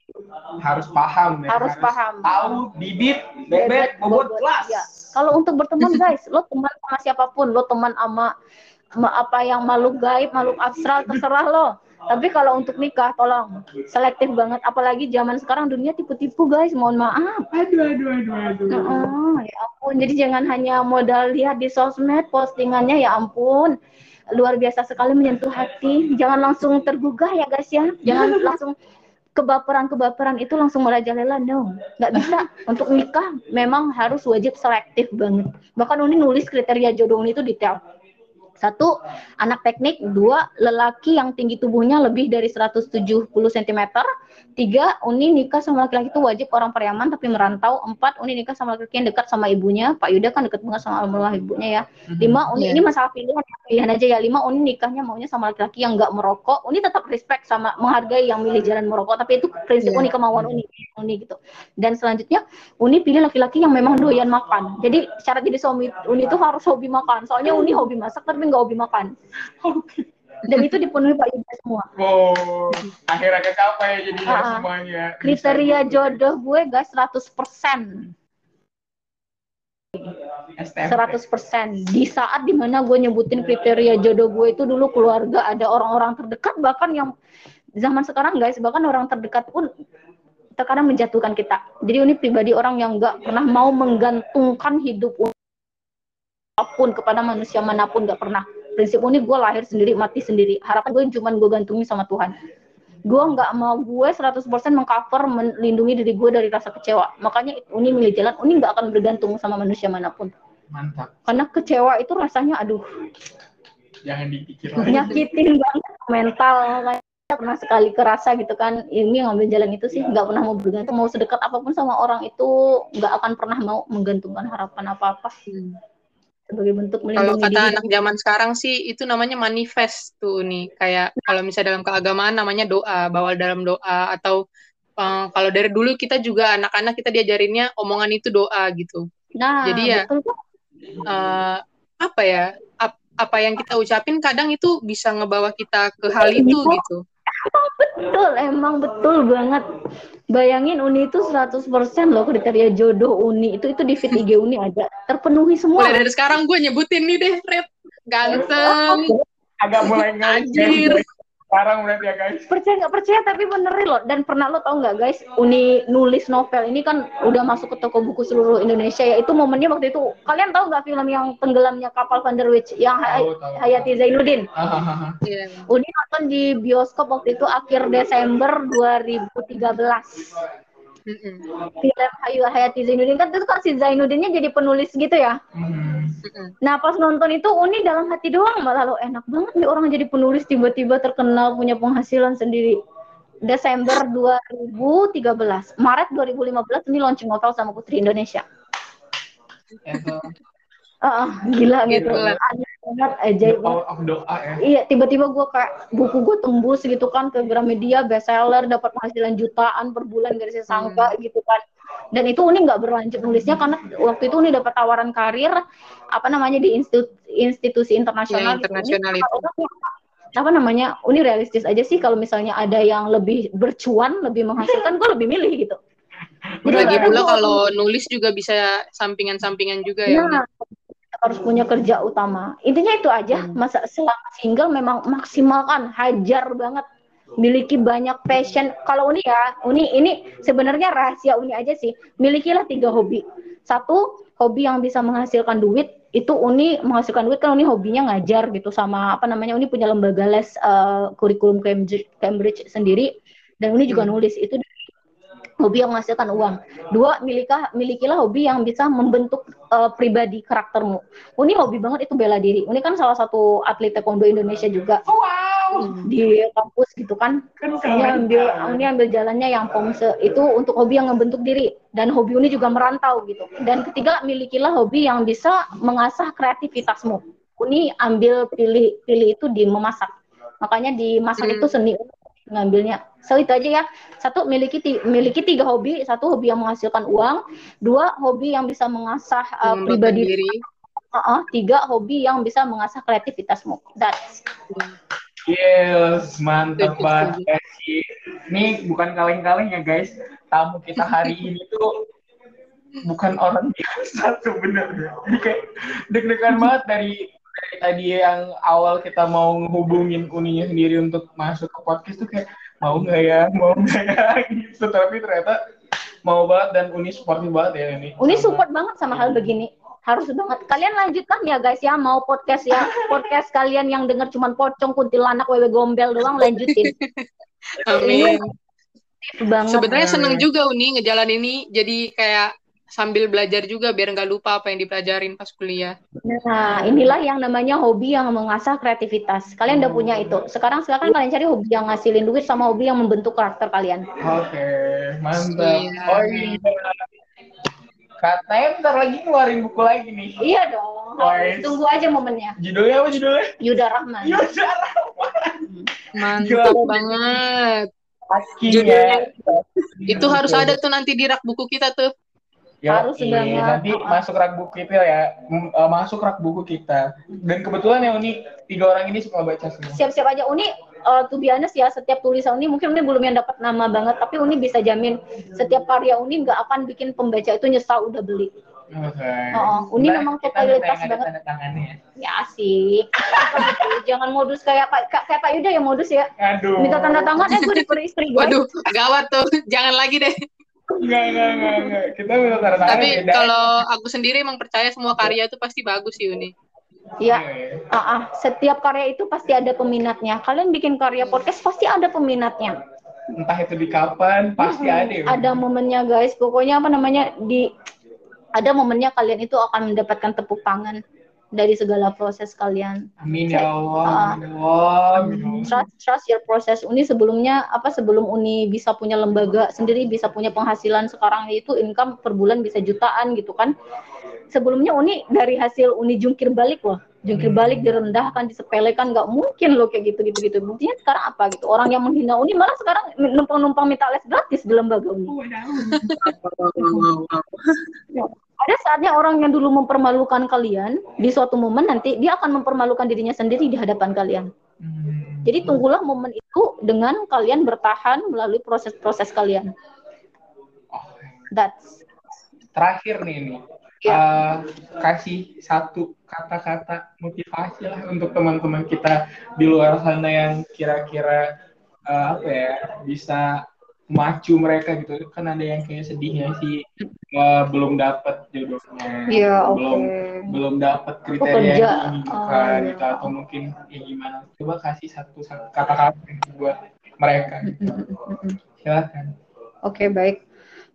harus paham ya Harus paham. tahu bibit bebet bobot kelas Ya. Kalau untuk berteman guys, lo teman sama siapa pun, lo teman sama apa yang makhluk gaib, makhluk astral terserah lo. Tapi kalau untuk nikah, tolong selektif banget. Apalagi zaman sekarang dunia tipu-tipu guys. Mohon maaf. aduh aduh aduh aduh Heeh, ya ampun. Jadi jangan hanya modal lihat di sosmed postingannya ya ampun. Luar biasa sekali menyentuh hati. Jangan langsung tergugah ya guys ya. Jangan langsung kebaperan-kebaperan itu langsung merajalela no. Nggak bisa. Untuk nikah memang harus wajib selektif banget. Bahkan Uni nulis kriteria jodoh Uni itu detail. Satu, anak teknik. Dua, lelaki yang tinggi tubuhnya lebih dari 170 cm. Tiga, Uni nikah sama laki-laki itu wajib orang Pariaman tapi merantau. Empat, Uni nikah sama laki-laki yang dekat sama ibunya. Pak Yuda kan dekat banget sama almarhumah ibunya ya. Lima, Uni Iya. ini masalah pilihan, pilihan aja ya. Lima, Uni nikahnya maunya sama laki-laki yang nggak merokok. Uni tetap respect sama menghargai yang milih jalan merokok, tapi itu prinsip Iya. Uni kemauan Uni, Uni gitu. Dan selanjutnya, Uni pilih laki-laki yang memang doyan makan. Jadi syarat jadi suami Uni itu harus hobi makan. Soalnya Uni hobi masak tapi nggak hobi makan. Dan itu dipenuhi Pak Yuda semua. Oh, akhirnya kecapai jadinya Ah, ah. semuanya. Kriteria jodoh gue guys 100%. STMP. 100% di saat di mana gue nyebutin kriteria jodoh gue itu dulu keluarga ada orang-orang terdekat bahkan yang zaman sekarang guys bahkan orang terdekat pun terkadang menjatuhkan kita jadi ini pribadi orang yang nggak pernah mau menggantungkan hidup apa pun kepada manusia mana pun nggak pernah prinsip ini gue lahir sendiri mati sendiri. Harapan gue cuma gue gantungin sama Tuhan. Gue nggak mau gue 100% mengcover melindungi diri gue dari rasa kecewa. Makanya Uni milih jalan Uni nggak akan bergantung sama manusia mana pun. Mantap. karena kecewa itu rasanya aduh Jangan dipikir lagi. nyakitin banget mental. Kayak pernah sekali kerasa gitu kan ini ngambil jalan itu sih nggak pernah mau bergantung. Mau sedekat apa pun sama orang itu nggak akan pernah mau menggantungkan harapan apa apa sebagai bentuk Kalau melindungi kata diri anak zaman sekarang sih itu namanya manifest tuh nih. Kayak kalau misalnya dalam keagamaan namanya doa, bawa dalam doa atau eh, kalau dari dulu kita juga anak-anak kita diajarinnya omongan itu doa gitu. nah Jadi ya, betul. Eh, apa ya? ap- apa yang kita ucapin kadang itu bisa ngebawa kita ke hal itu gitu. Betul emang betul banget. Bayangin Uni itu 100% loh kriteria jodoh Uni. Itu itu di feed IG Uni ada. Terpenuhi semua. Mulai dari sekarang gue nyebutin nih deh, Red. Ganteng, Agak mulai ngaji. Sekarang berarti ya guys. percaya nggak percaya tapi benerin loh dan pernah lo tau nggak guys Uni nulis novel ini kan udah masuk ke toko buku seluruh Indonesia ya itu momennya waktu itu kalian tahu nggak film yang tenggelamnya kapal Van der Wijk yang Tahu, tahu. Hayati Zainuddin Hahaha. Iya. Uni nonton di bioskop waktu itu akhir Desember 2013 Mm-mm. film Hayu Hayati Zainuddin kan itu kan si Zainuddinnya jadi penulis gitu ya Hmm. Mm-mm. Nah pas nonton itu Uni dalam hati doang malah lo enak banget nih orang jadi penulis tiba-tiba terkenal punya penghasilan sendiri. Desember 2013, Maret 2015 ini launching novel sama Putri Indonesia. Ah, gila gitu. Gila. Aneh banget, the banget. power of doa ya. Iya, tiba-tiba gue kayak buku gue tembus gitu kan ke Gramedia bestseller, dapat penghasilan jutaan per bulan dari saya sangka gitu kan. Dan itu Uni nggak berlanjut nulisnya karena waktu itu Uni dapat tawaran karir apa namanya di institu- institusi internasional. Ya, internasional itu. apa namanya Uni realistis aja sih kalau misalnya ada yang lebih bercuan, lebih menghasilkan, gue lebih milih gitu. Jadi Lagi pula kalau nulis juga bisa sampingan-sampingan juga ya. Nah, harus punya kerja utama. Intinya itu aja. Hmm. Masa selama single memang maksimalkan, hajar banget. Miliki banyak passion. Kalau Uni ya, Uni ini sebenarnya rahasia Uni aja sih. Milikilah tiga hobi. Satu, hobi yang bisa menghasilkan duit. Itu Uni menghasilkan duit kan Uni hobinya ngajar gitu sama apa namanya Uni punya lembaga les eh, kurikulum Cambridge, Cambridge sendiri dan Uni juga Hmm. nulis itu hobi yang menghasilkan uang. Dua, milikilah, milikilah hobi yang bisa membentuk eh, pribadi karaktermu. Uni hobi banget itu bela diri. Uni kan salah satu atlet taekwondo Indonesia juga Wow. di kampus gitu kan. Kan Uni ambil Uni ambil jalannya yang pomse itu untuk hobi yang membentuk diri dan hobi Uni juga merantau gitu. Dan ketiga, milikilah hobi yang bisa mengasah kreativitasmu. Uni ambil pilih pilih itu di memasak. Makanya di masak Hmm. itu seni ngambilnya. So itu aja ya. Satu miliki miliki tiga hobi, satu hobi yang menghasilkan uang, dua hobi yang bisa mengasah uh, pribadi, diri. Uh-uh, tiga hobi yang bisa mengasah kreativitasmu. That's Yes, mantap banget. Ini bukan kaleng-kaleng ya guys. Tamu kita hari ini tuh bukan orang biasa sebenarnya. Jadi kayak deg-degan banget dari dari tadi yang awal kita mau ngehubungin Uninya sendiri untuk masuk ke podcast tuh kayak mau nggak ya, mau nggak ya gitu. Tapi ternyata mau banget dan Uni supportif banget ya ini. Uni Sama- support banget sama hal begini. Harus banget. Kalian lanjutkan ya guys ya. Mau podcast ya. Podcast kalian yang denger cuman pocong, kuntilanak, wewe gombel doang lanjutin. Amin. banget. Sebenarnya seneng juga Uni ngejalan ini jadi kayak sambil belajar juga biar nggak lupa apa yang dipelajarin pas kuliah. Nah, inilah yang namanya hobi yang mengasah kreativitas. Kalian udah punya itu. Sekarang silakan kalian cari hobi yang ngasilin duit sama hobi yang membentuk karakter kalian. Oke, mantap. Iya. Oh iya. Katanya bentar lagi ngeluarin buku lagi nih. Iya dong. Harus Nice. tunggu aja momennya. Judulnya apa judulnya? Yuda Rahman. Yuda Mantap Gila. banget. Judulnya ya. Itu harus ada tuh nanti di rak buku kita tuh. Harus Yoi, banget. Nanti Uh-uh. masuk rak buku kita ya, eh, masuk rak buku kita. Dan kebetulan ya Uni, tiga orang ini suka baca semua. siap-siap aja Uni uh, to be honest ya setiap tulisan Uni mungkin Uni belum yang dapat nama banget tapi Uni bisa jamin setiap karya Uni nggak akan bikin pembaca itu nyesal udah beli Oke. Oh, Uni Ntar memang totalitas yang banget. tanda tangannya. ya asik jangan modus kayak Pak kayak Pak Yuda ya modus ya Aduh. minta tanda tangan eh gue diper istri guys Waduh, gawat tuh. Jangan lagi deh. Enggak, enggak, enggak, enggak. Kita minta tanda tangan Tapi beda. kalau aku sendiri emang percaya semua karya itu pasti bagus sih Uni. ya Oke. ah, ah. setiap karya itu pasti ada peminatnya kalian bikin karya podcast pasti ada peminatnya Entah itu di kapan, pasti Mm-mm. ada. ada momennya guys pokoknya apa namanya di ada momennya kalian itu akan mendapatkan tepuk tangan dari segala proses kalian. Amin ya Allah, amin ya Allah, amin ya trust trust your process. Uni sebelumnya apa sebelum Uni bisa punya lembaga sendiri bisa punya penghasilan sekarang itu income per bulan bisa jutaan gitu kan. Sebelumnya Uni dari hasil Uni jungkir balik loh. Jungkir balik direndahkan disepelekan nggak mungkin loh kayak gitu gitu gitu. Buktinya sekarang apa gitu? Orang yang menghina Uni malah sekarang numpang numpang minta les gratis di lembaga Uni ada saatnya orang yang dulu mempermalukan kalian di suatu momen nanti dia akan mempermalukan dirinya sendiri di hadapan kalian Hmm. jadi tunggulah momen itu dengan kalian bertahan melalui proses-proses kalian. That's Terakhir nih ini, Ya. Eh, kasih satu kata-kata motivasi lah untuk teman-teman kita di luar sana yang kira-kira eh, apa ya bisa macu mereka gitu kan ada yang kayak sedihnya sih eh, belum dapat jodohnya Iya, oke. belum belum dapat kriteria yang diinginkan Oh, iya. gitu atau mungkin ya gimana coba kasih satu kata-kata buat mereka gitu. silakan Oke, baik.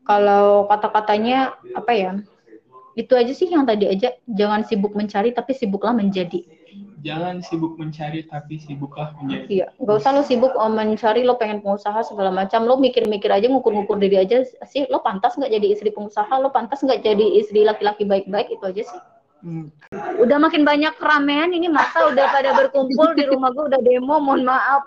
Kalau kata-katanya apa ya? Itu aja sih yang tadi aja. Jangan sibuk mencari tapi sibuklah menjadi. Jangan sibuk mencari tapi sibuklah menjadi Iya, nggak usah lo sibuk oh, mencari lo pengen pengusaha segala macam. Lo mikir-mikir aja, ngukur-ngukur diri aja sih. Lo pantas nggak jadi istri pengusaha? Lo pantas nggak jadi istri laki-laki baik-baik? Itu aja sih. Hmm. Udah makin banyak keramaian ini masa udah pada berkumpul di rumah gue udah demo. Mohon maaf.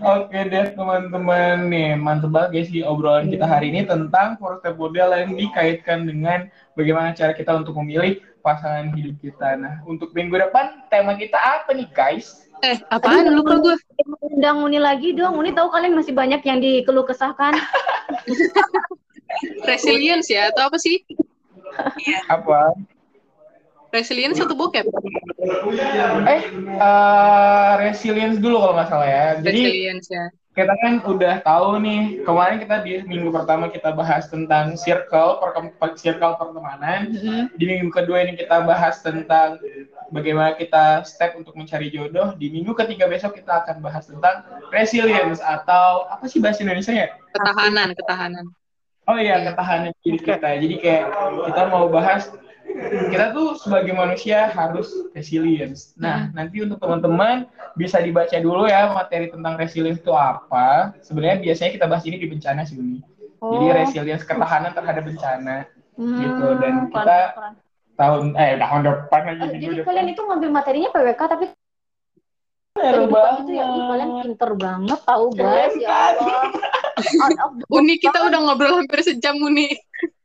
Oke deh teman-teman nih mantep banget guys sih obrolan kita hari ini tentang portfolio yang dikaitkan dengan bagaimana cara kita untuk memilih pasangan hidup kita. Nah untuk minggu depan tema kita apa nih guys? Eh, apaan lupa gue? Undang Uni lagi dong. Uni tahu kalian masih banyak yang dikeluh kesahkan. Resilience ya atau apa sih? Apa? Resilience atau bokep? Eh eh, resilience dulu kalau nggak salah ya. Jadi Resilience ya. Kita kan udah tahu nih kemarin kita di minggu pertama kita bahas tentang circle perkem- circle pertemanan. Di minggu kedua ini kita bahas tentang bagaimana kita step untuk mencari jodoh. Di minggu ketiga besok kita akan bahas tentang resilience atau apa sih bahasa Indonesia ya? Ketahanan, ketahanan. Oh iya, ketahanan diri kita. Jadi kayak kita mau bahas kita tuh sebagai manusia harus resilience. Nah, nanti untuk teman-teman bisa dibaca dulu ya materi tentang resilience itu apa. Sebenarnya biasanya kita bahas ini di bencana sih Uni. Jadi Oh. resilience ketahanan terhadap bencana Hmm, gitu. Dan kita tahun eh tahun depan lagi Eh, minggu jadi depan. kalian itu ngambil materinya PWK tapi Seru kehidupan itu ya kalian pinter banget tahu guys ya Allah. Of the box Uni kita udah ngobrol hampir sejam Uni.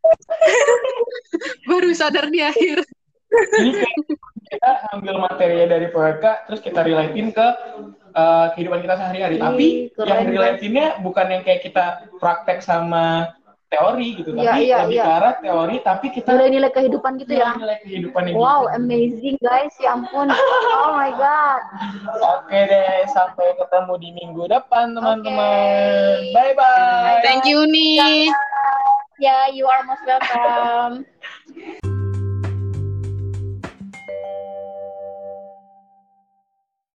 Baru sadar di akhir. Jadi kita ambil materinya dari PWK terus kita relatein ke uh, kehidupan kita sehari-hari. Ih, Tapi keren, yang Bang. relatinnya bukan yang kayak kita praktek sama teori gitu, Iya, tapi iya, lebih iya. ke arah teori tapi kita nilai-nilai kehidupan gitu ya. nilai kehidupan yang Wow, gitu. amazing guys, ya ampun. Oh my god. Oke deh, sampai ketemu di minggu depan teman-teman. Bye bye. Thank you Uni. Ya, you are most welcome.